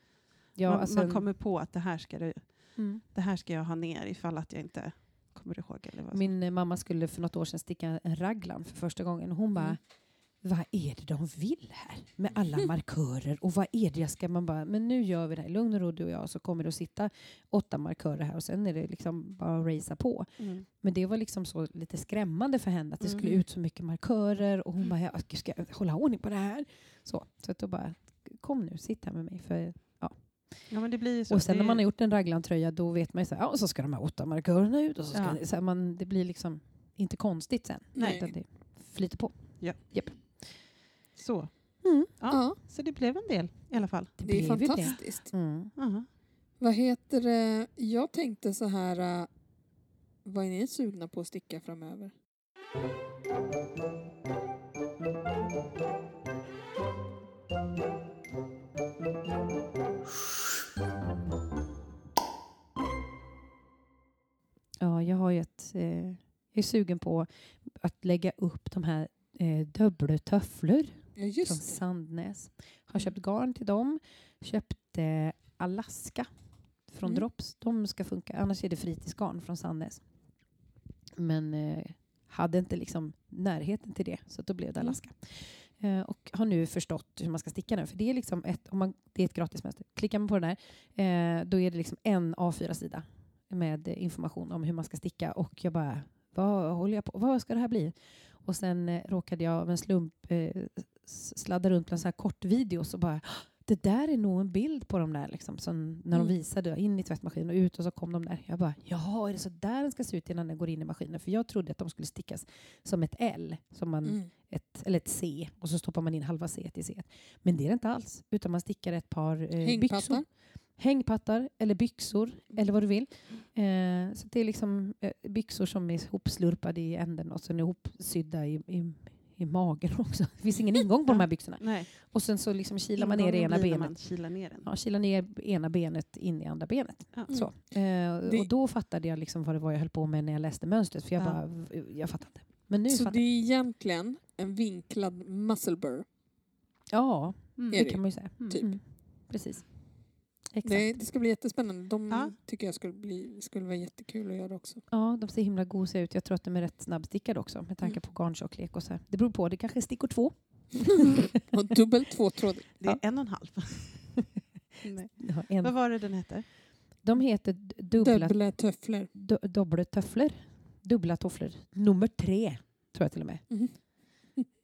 Ja, man, alltså, man kommer på att det här, ska det, mm. det här ska jag ha ner ifall att jag inte kommer ihåg. Eller vad Min mamma skulle för något år sedan sticka en raglan för första gången. och Hon bara, Mm. Vad är det de vill här med alla markörer och vad är det jag ska... Man bara, men nu gör vi det här lugn och ro du och jag så kommer det att sitta åtta markörer här och sen är det liksom bara att racea på. Mm. Men det var liksom så lite skrämmande för henne att det skulle Mm. ut så mycket markörer och hon bara, ja, ska jag hålla ordning på det här? Så, så att då bara, kom nu, sitt här med mig. För, Ja, men det blir så. och sen det, när man har gjort en raglantröja då vet man ju så här, ja, och så ska de här åtta markörerna ut och så ska Ja. det, så här, man, det blir liksom inte konstigt sen. Nej. Utan det flyter på. Så. Mm. Ja. Ja, så det blev en del i alla fall. Det, det är blev ju det. fantastiskt. Mm. Aha. Vad heter det? Jag tänkte så här, äh, vad är ni sugna på att sticka framöver? Ja, jag har ju ett... Eh, jag är sugen på att lägga upp de här eh, dubbeltöfflor Ja, från. Sandnäs. Har köpt garn till dem. Köpte Alaska från Mm. Drops. De ska funka. Annars är det fritidsgarn från Sandnäs. Men eh, hade inte liksom närheten till det, så då blev det Mm. Alaska. Eh, och har nu förstått hur man ska sticka den. För det är, liksom ett, om man, det är ett gratismönster. Klickar man på den där, eh, då är det liksom en A4-sida med information om hur man ska sticka. Och jag bara, vad håller jag på? Vad ska det här bli? Och sen eh, råkade jag av en slump eh, s- sladda runt en sån här kort video så bara det där är nog en bild på de där liksom, som när de Mm. visade in i tvättmaskinen och ut och så kom de där. Jag bara, jaha, är det så där den ska se ut innan den går in i maskinen? För jag trodde att de skulle stickas som ett L, som man, Mm. ett, eller ett C och så stoppar man in halva C i C. Men det är det inte alls, utan man stickar ett par eh, byxor. Hängpattar. Eller byxor eller vad du vill. Eh, så det är liksom eh, byxor som är ihopslurpade i änden och sen ihopsydda i, i, i magen också. Det finns ingen ingång på de här byxorna. Nej. Och sen så liksom kilar man ner det ena benet. Kilar ner den. Ja, kilar ner ena benet in i andra benet. Ja. Mm. Så. Eh, Det- Och då fattade jag liksom vad det var jag höll på med när jag läste mönstret. För jag Ja. bara, jag fattar inte. Men nu Så fattar det är egentligen en vinklad muscle burr. Ja, Mm. det det? kan man ju säga. Mm. Typ. Mm. Precis. Exakt. Det, det ska bli jättespännande. De Ja. tycker jag skulle, bli, skulle vara jättekul att göra också. Ja, de ser himla gosiga ut. Jag tror att de är rätt snabbstickade också med tanke Mm. på garntjocklek och så här. Det beror på, det kanske är stickor två. Och dubbel tvåtrådig. Det är Ja. en och en halv. Nej. Ja, en. Vad var det den hette? De heter dubbla, Dubbla töfflor. du, dubbla tofflor. Dubbla tofflor. Nummer tre, tror jag till och med.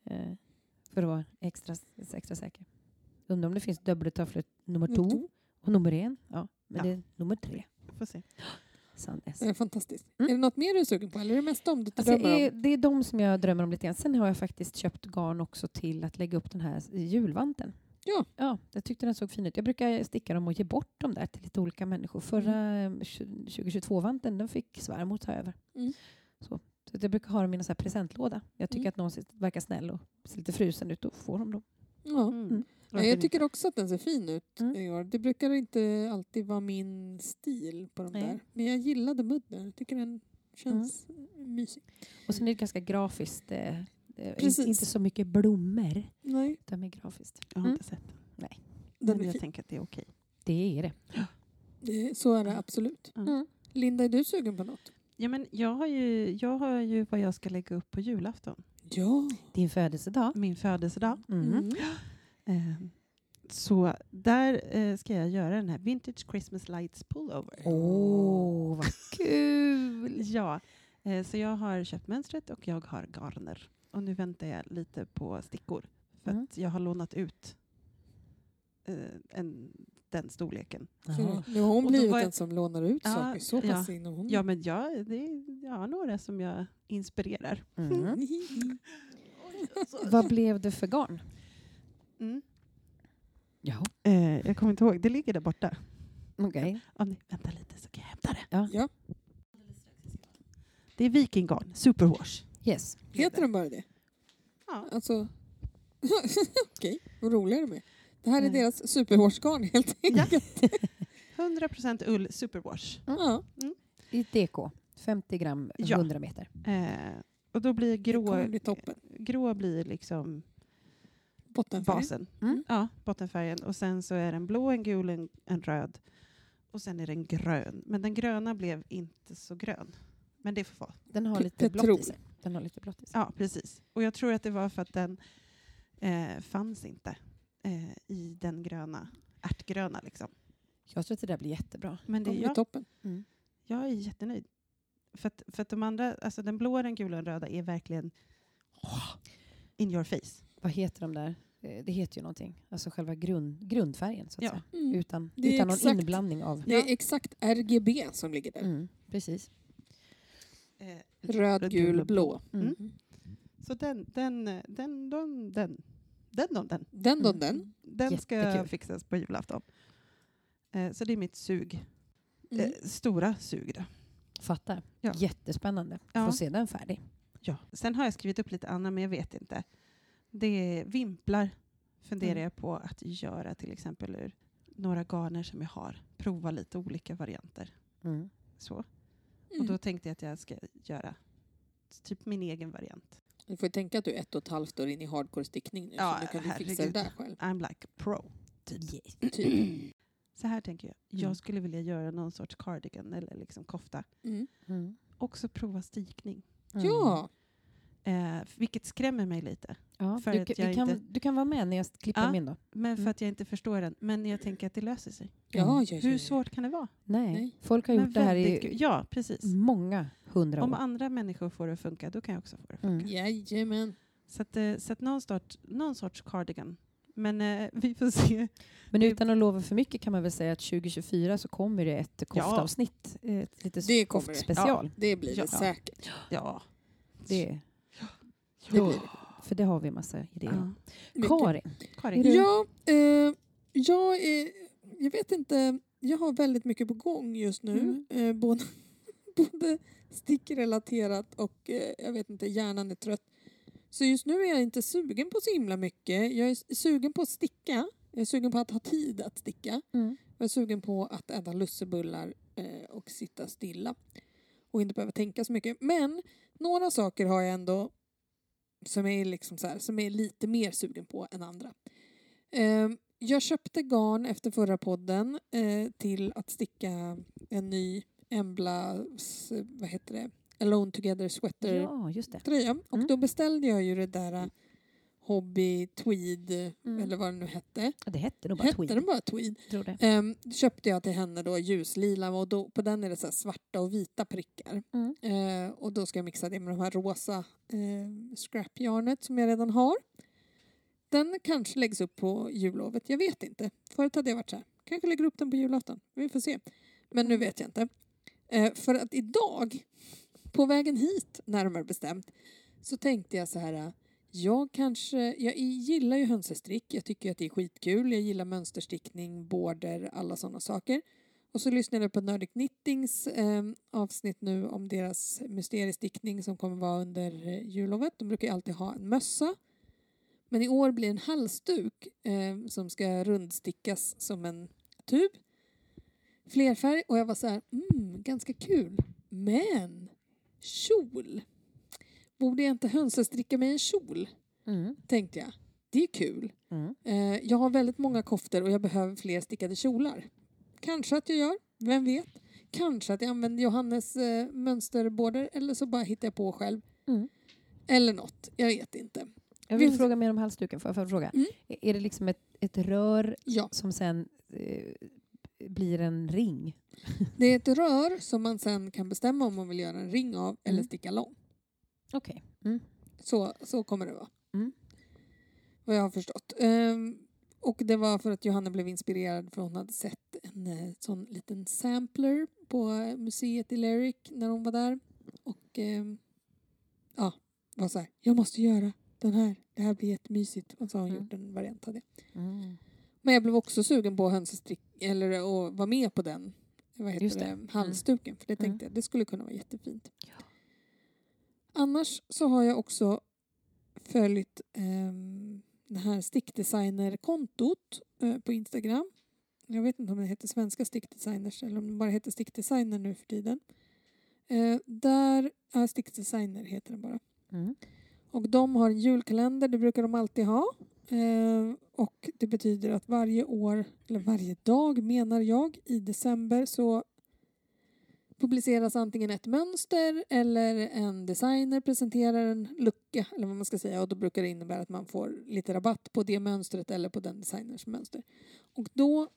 Eh, för att vara extra, extra säker. Undrar om det finns dubbla tofflor nummer två. Och nummer en. Ja, men Ja. det är nummer tre. Får se. Det är fantastiskt. Mm. Är det något mer du är sugen på eller är det mest om du Alltså, drömmer är, om? det är de som jag drömmer om lite grann. Sen har jag faktiskt köpt garn också till att lägga upp den här julvanten. Ja. Ja, jag tyckte den såg fin ut. Jag brukar sticka dem och ge bort dem där till lite olika människor. Förra Mm. eh, 2022-vanten den fick svärmor ta över. Mm. Så, så att jag brukar ha dem i en här presentlåda. Jag tycker Mm. att någon verkar snäll och ser lite frusen ut. Då får de dem. Ja. Mm. Ja, jag tycker också att den ser fin ut Mm. i år. Det brukar inte alltid vara min stil på de Nej. där. Men jag gillade mudden. Jag tycker den känns Mm. mysig. Och sen är det ganska grafiskt. Eh, eh, Precis. inte så mycket blommor. Nej, Utan mer grafiskt. Jag har Mm. inte sett den. den Men jag fin. tänker att det är okej. Det är det. Det, så är det absolut. Mm. Linda, är du sugen på något? Ja, men jag, har ju, jag har ju vad jag ska lägga upp på julafton. Ja. Din födelsedag. Min födelsedag. Mm. Mm. Eh, Så där eh, ska jag göra den här Vintage Christmas Lights Pullover. Åh, vad kul! Ja, eh, så jag har köpt mönstret och jag har garner. Och nu väntar jag lite på stickor. För Mm. att jag har lånat ut eh, en, den storleken. Jaha. Nu har hon blivit den som lånar ut Ja, saker. Så ja. pass in hon. Ja, men jag, det, jag har några som jag inspirerar. Mm. Vad blev det för garn? Mm. Ja, Eh, jag kommer inte ihåg, det ligger där borta. okej. Om ni väntar lite så kan jag hämta det. Ja. Ja. Det är vikinggarn, superwash. Yes. Heter den bara det? Ja. Alltså, okej, vad rolig är du med? Det här är Mm. deras superhårsgarn helt Ja. enkelt. 100% ull superwash. Ja. I DK. 50 gram, Ja. 100 meter. Eh, och då blir grå, bli toppen. grå blir liksom Bottenfärg. basen. Mm. Ja, bottenfärgen. Och sen så är den blå, en gul, en, en röd. Och sen är den grön. Men den gröna blev inte så grön. Men det får vara. Den har lite blått i sig. Den har lite blått i sig. Ja, precis. Och jag tror att det var för att den eh, fanns inte eh, i den gröna, ärtgröna liksom. Jag tror att det där blir jättebra. Men det, jag, toppen. Mm. jag är jättenöjd. För att, för att de andra, alltså den blå, den gula och den röda är verkligen in your face vad heter de där? Eh, det heter ju någonting. Alltså själva grund, grundfärgen, så att ja. säga. Mm. Utan, utan exakt, någon inblandning av... Det är exakt RGB som ligger där. Mm, precis. Eh, röd, gul, blå. Mm. Mm. Så den, den, den, den, den. Den, den, den. Den, den, mm. den. Den ska Jättekul. fixas på julafton. Eh, så det är mitt sug. Mm. Stora sug. Då. Fattar. Ja. Jättespännande. Få se den färdig. Ja. Sen har jag skrivit upp lite annat, men jag vet inte. Det är vimplar funderar Mm. jag på att göra till exempel ur några garner som jag har. Prova lite olika varianter. Mm. Så. Och Mm. då tänkte jag att jag ska göra typ min egen variant. Du får tänka att du är ett och ett halvt år in i hardcore-stickning nu. Ja, så nu kan du fixa herregud. det där själv. I'm like pro. Yes. Typ. Så här tänker jag. Mm. Jag skulle vilja göra någon sorts cardigan eller liksom kofta. Mm. Mm. Också prova stikning. Mm. Ja, Eh, vilket skrämmer mig lite. Ja, För du, att du, jag kan, inte- du kan vara med när jag klipper Ja. min då. Men för Mm. att jag inte förstår den. Men jag tänker att det löser sig. ja, ja, ja, Hur ja. svårt kan det vara? Nej. Nej. folk har Men gjort det här i. Ja, precis. många hundra Om år. andra människor får det att funka, då kan jag också få det att funka. Mm. Jajamän. Så, att, eh, så att någon, sorts, någon sorts cardigan. Men eh, vi får se. Men utan att lova för mycket kan man väl säga att 2024 så kommer det ett koftavsnitt. Ett litet Det kommer det. koftspecial. Det blir Ja. det säkert. Ja. Det, Det blir för det har vi massa idéer ja. Karin, Karin. Ja, eh, jag, är, jag vet inte. Jag har väldigt mycket på gång just nu. Mm. Eh, både, både stickrelaterat och eh, jag vet inte, hjärnan är trött. Så just nu är jag inte sugen på så himla mycket. Jag är sugen på att sticka. Jag är sugen på att ha tid att sticka. Mm. Jag är sugen på att äta lussebullar eh, och sitta stilla. Och inte behöva tänka så mycket. Men några saker har jag ändå som är, liksom så här, som är lite mer sugen på än andra. Eh, jag köpte garn efter förra podden eh, till att sticka en ny Emblas, vad heter det, Alone Together Sweater ja tröja. Och Mm. då beställde jag ju det där eh, Hobby Tweed, Mm. eller vad det nu hette. Det hette nog bara Hette tweed. den bara Tweed? Ehm, köpte jag till henne då ljuslila och då, på den är det så svarta och vita prickar. Mm. Eh, och då ska jag mixa det med de här rosa eh, scrapjarnet som jag redan har. Den kanske läggs upp på jullovet, jag vet inte. Förut hade jag varit så här, kanske lägger upp den på julafton, vi får se. Men nu vet jag inte. Eh, för att idag, på vägen hit närmare bestämt, så tänkte jag så här, jag kanske, jag gillar ju hönsestrick, jag tycker att det är skitkul, jag gillar mönsterstickning, border, alla sådana saker. Och så lyssnade jag på Nordic Knittings eh, avsnitt nu om deras mysteriestickning som kommer vara under eh, jullovet. De brukar ju alltid ha en mössa. Men i år blir det en halsduk eh, som ska rundstickas som en tub. Flerfärg och jag var så här, mm, ganska kul. Men kjol. Borde jag inte hönsestricka mig en kjol? Mm. Tänkte jag. Det är kul. Mm. Eh, jag har väldigt många koftor och jag behöver fler stickade kjolar. Kanske att jag gör, vem vet? Kanske att jag använder Johannes eh, mönsterborder eller så bara hittar jag på själv. Mm. Eller något, jag vet inte. Jag vill Vi- fråga mer om halsduken. Får jag fråga? Mm. Är- Är det liksom ett, ett rör Ja, som sen eh, blir en ring? det är ett rör som man sen kan bestämma om man vill göra en ring av eller Mm. sticka lång. Okej. Mm. Så, så kommer det vara. Mm. Vad jag har förstått. Ehm, och det var för att Johanna blev inspirerad för hon hade sett en eh, sån liten sampler på eh, museet i Lyric när hon var där. Och ehm, ja, var så här, jag måste göra den här. Det här blir jättemysigt. Och så har hon Mm. gjort en variant av det. Mm. Men jag blev också sugen på hönsestrick, eller att vara med på den vad heter Just det, det. Mm. halsduken. För det Mm. tänkte jag, det skulle kunna vara jättefint. Annars så har jag också följt um, det här stickdesigner-kontot eh, på Instagram. Jag vet inte om det heter Svenska stickdesigners eller om det bara heter stickdesigner nu för tiden. Eh, där, ja, stickdesigner heter den bara. Mm. Och de har en julkalender, det brukar de alltid ha. Eh, och det betyder att varje år, eller varje dag menar jag, i december så publiceras antingen ett mönster eller en designer presenterar en lucka, eller vad man ska säga. Och då brukar det innebära att man får lite rabatt på det mönstret eller på den designers mönster. Och då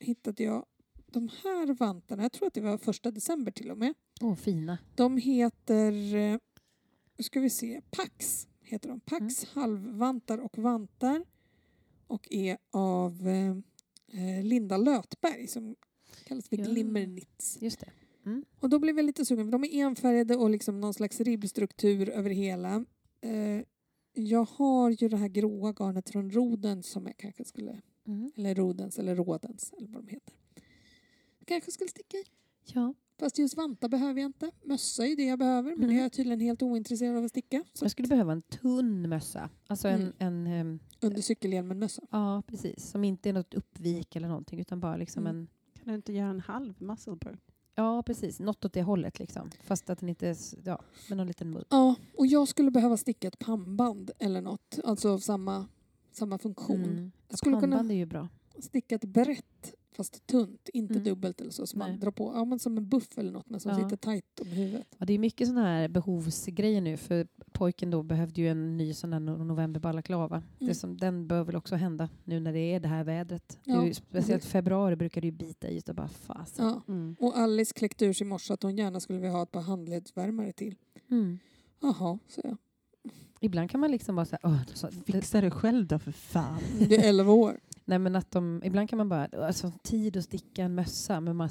hittade jag de här vantarna, jag tror att det var första december till och med. Åh, fina. De heter, eh, nu ska vi se, Pax heter de. Pax halvvantar och vantar och är av eh, eh, Linda Lötberg som kallas för Ja. Glimmer Knits. Just det. Och då blev jag lite sugen för de är enfärgade och liksom någon slags ribbstruktur över hela. Eh, jag har ju det här gråa garnet från Rodens som jag kanske skulle, Mm. eller Rodens eller Rådens eller vad de heter. Kanske skulle sticka i. Ja. Fast just vantar behöver jag inte. Mössa är det jag behöver men det Mm. är jag tydligen helt ointresserad av att sticka. Så Jag skulle behöva en tunn mössa. Alltså en, Mm. en ehm, under cykelhjälmen-mössa. ja precis, som inte är något uppvik eller någonting utan bara liksom Mm. en, Kan du inte göra en halv muscleburg? Ja precis, något åt det hållet liksom. Fast att den inte ja, med någon liten mudd. Ja, och jag skulle behöva sticka ett pannband eller något. Alltså av samma, samma funktion. Mm. Jag skulle kunna Pannband är ju bra. sticka ett brett fast tunt, inte Mm. dubbelt eller så som Nej. man drar på. Ja, men som en buff eller något men som Ja. sitter tajt om huvudet. Ja, det är mycket sådana här behovsgrejer nu för pojken då behövde ju en ny sån här no- novemberbalaklava. Mm. Det som, den behöver väl också hända nu när det är det här vädret. Det är Ja. ju, speciellt februari brukar det ju bita i och bara fasen. Ja. Mm. Och Alice kläckte ur sig i morse att hon gärna skulle vilja ha ett par handledsvärmare till. Mm. Jaha, så jag. Ibland kan man liksom bara säga, "Åh, så, det, Fixa det själv då för fan. Det är 11 år. Nej men att de, ibland kan man bara, alltså tid att sticka en mössa, men man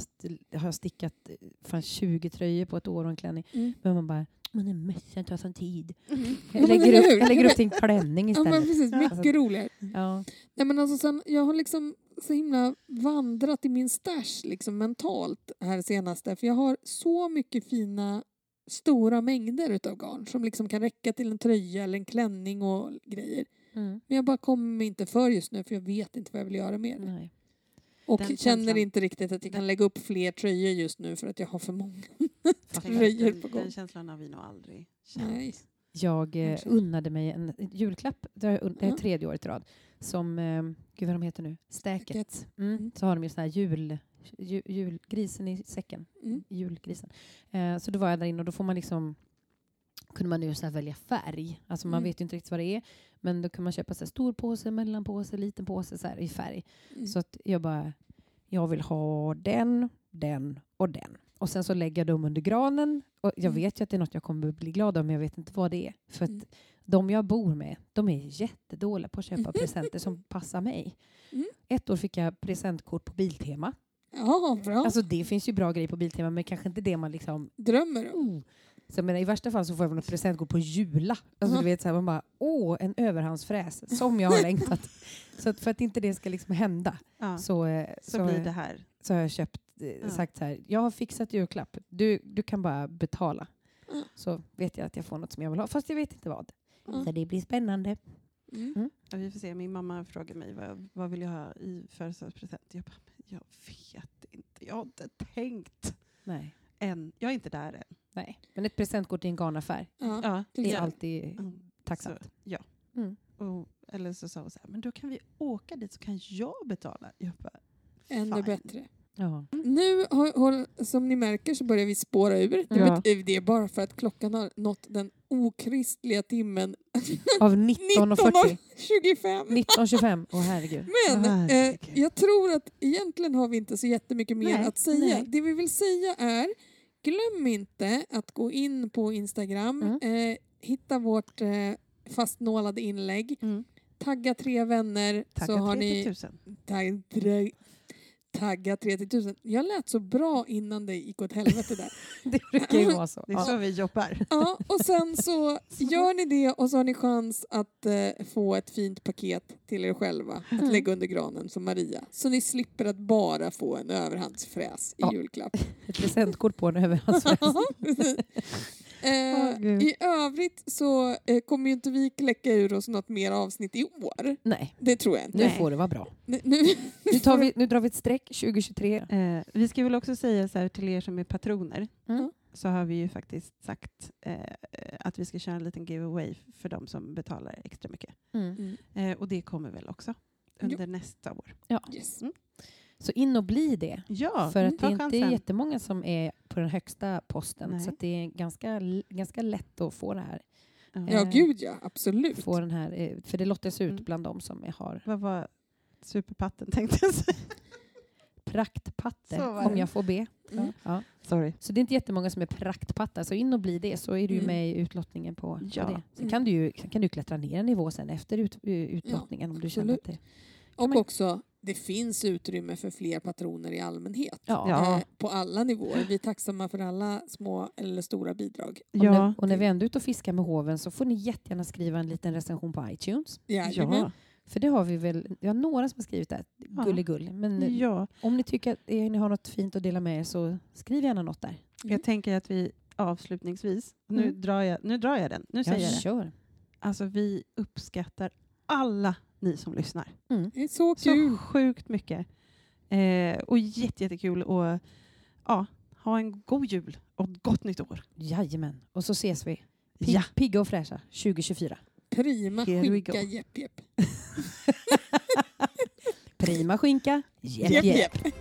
har stickat eh, fan 20 tröjor på ett år och en klänning. Mm. Men man bara, men en mössa tar sån tid. Ja, Jag lägger, upp, jag lägger upp till en klänning Ja men istället. precis, mycket Alltså- roligare. Ja. Nej men alltså sen, jag har liksom så himla vandrat i min stash liksom mentalt här senaste. För jag har så mycket fina stora mängder utav garn som liksom kan räcka till en tröja eller en klänning och grejer. Mm. Men jag bara kommer inte för just nu för jag vet inte vad jag vill göra mer. Nej. Och Den känner känslan- inte riktigt att jag kan lägga upp fler tröjor just nu för att jag har för många. Tröjor på den, gång. den känslan har vi nog aldrig känt. Nej. Jag eh, unnade mig en julklapp, det är, Ja. tredje året i rad, som, eh, gud vad de heter nu, Stäket. Stäket. Mm. Mm. Så har de ju sån här jul, jul, julgrisen i säcken. Mm. Julgrisen. Eh, så då var jag där inne och då får man liksom kunde man nu så välja färg. Alltså man Mm. vet ju inte riktigt vad det är. Men då kan man köpa så stor påse, mellanpåse, liten påse så i färg. Mm. Så att jag bara, jag vill ha den, den och den. Och sen så lägger jag dem under granen. Och jag Mm. vet ju att det är något jag kommer bli glad av men jag vet inte vad det är. För att Mm. de jag bor med, de är jättedåliga på att köpa presenter som passar mig. Mm. Ett år fick jag presentkort på Biltema. Ja, bra. Alltså det finns ju bra grejer på Biltema men kanske inte det man liksom... Drömmer om. Oh. Så jag menar, I värsta fall så får jag väl något presentkort på Jula. Alltså, Ja. du vet, så här, man bara, åh, en överhandsfräs som jag har längtat. så att för att inte det ska liksom hända Ja. Så, så, eh, så, blir det här. så har jag köpt, eh, Ja. sagt så här, jag har fixat julklapp, du, du kan bara betala. Ja. Så vet jag att jag får något som jag vill ha, fast jag vet inte vad. Ja. Så det blir spännande. Mm. Ja, vi får se. Min mamma frågar mig vad, vad vill jag ha i födelsedagspresent. Jag bara, jag vet inte. Jag har inte tänkt Nej. än. Jag är inte där än. Nej. Men ett presentkort i en garnaffär Ja. Är alltid Mm. tacksamt. Så, ja. Mm. Och, eller så sa hon så här, men då kan vi åka dit så kan jag betala. Jag bara, Ännu fine. bättre. Ja. Nu, har, har, som ni märker, så börjar vi spåra ur. Det, Ja. det är bara för att klockan har nått den okristliga timmen Av 19.40. 19.25. 19.25. Åh herregud. Men eh, Herregud. jag tror att egentligen har vi inte så jättemycket mer Nej, att säga. nej. Det vi vill säga är, glöm inte att gå in på Instagram, Mm. eh, hitta vårt eh, fastnålade inlägg, Mm. tagga tre vänner Tacka så har 30 ni 000. tagg, tre, tagga 30 000. Jag lät så bra innan det gick åt helvete där. Det brukar ju vara så. Det är Ja. så vi jobbar. Ja, och sen så gör ni det och så har ni chans att eh, få ett fint paket till er själva att Mm. lägga under granen som Maria. Så ni slipper att bara få en överhandsfräs i Ja. julklapp. Ett presentkort på en överhandsfest. Ja, eh, Gud. I övrigt så eh, kommer ju inte vi kläcka ur oss något mer avsnitt i år. Nej, Det tror jag inte. nu Nej. får det vara bra. Nu, nu, Nu, tar vi, nu drar vi ett streck 2023. Eh, vi ska väl också säga så här till er som är patroner Mm. så har vi ju faktiskt sagt eh, att vi ska köra en liten giveaway för de som betalar extra mycket. Mm. Mm. Eh, och det kommer väl också under nästa år. Yes. Så in och bli det. Ja, För att det är inte jättemånga som är på den högsta posten. Nej. Så att det är ganska, ganska lätt att få det här. Ja. Ja, Eh, gud ja. Absolut. Få den här eh, för det lottas ut Mm. bland de som har Vad var superpatten tänkte jag säga. praktpatte, om jag får be. Mm. Ja. Sorry. Så det är inte jättemånga som är praktpattar. Så in och bli det så är du Mm. med i utlottningen på, på Ja. det. Sen Mm. kan du ju kan du klättra ner en nivå sen efter ut, eh, utlottningen om du känner att absolut. det... Och men- också, det finns utrymme för fler patroner i allmänhet. Ja. Eh, på alla nivåer. Vi är tacksamma för alla små eller stora bidrag. Och, när, Ja. och när vi ändå är ute och fiskar med hoven så får ni jättegärna skriva en liten recension på iTunes. Jajamän. Ja. För det har vi väl, vi har några som har skrivit det, Ja. gulligull. Men eh, ja. om ni tycker att eh, ni har något fint att dela med er så skriv gärna något där. Jag tänker att vi avslutningsvis, nu, Mm. drar, jag, nu drar jag den, nu säger jag det. kör. Alltså vi uppskattar alla ni som lyssnar. Mm. Det är så Så kul. sjukt mycket. Eh, och jätte, jättekul och ja, ha en god jul och ett gott nytt år. Jajamän. Och så ses vi. Pig, Ja. Pigga och fräscha 2024. Prima Here skinka, jepp jepp. Prima skinka. Jepp, Jepp, jepp. jepp.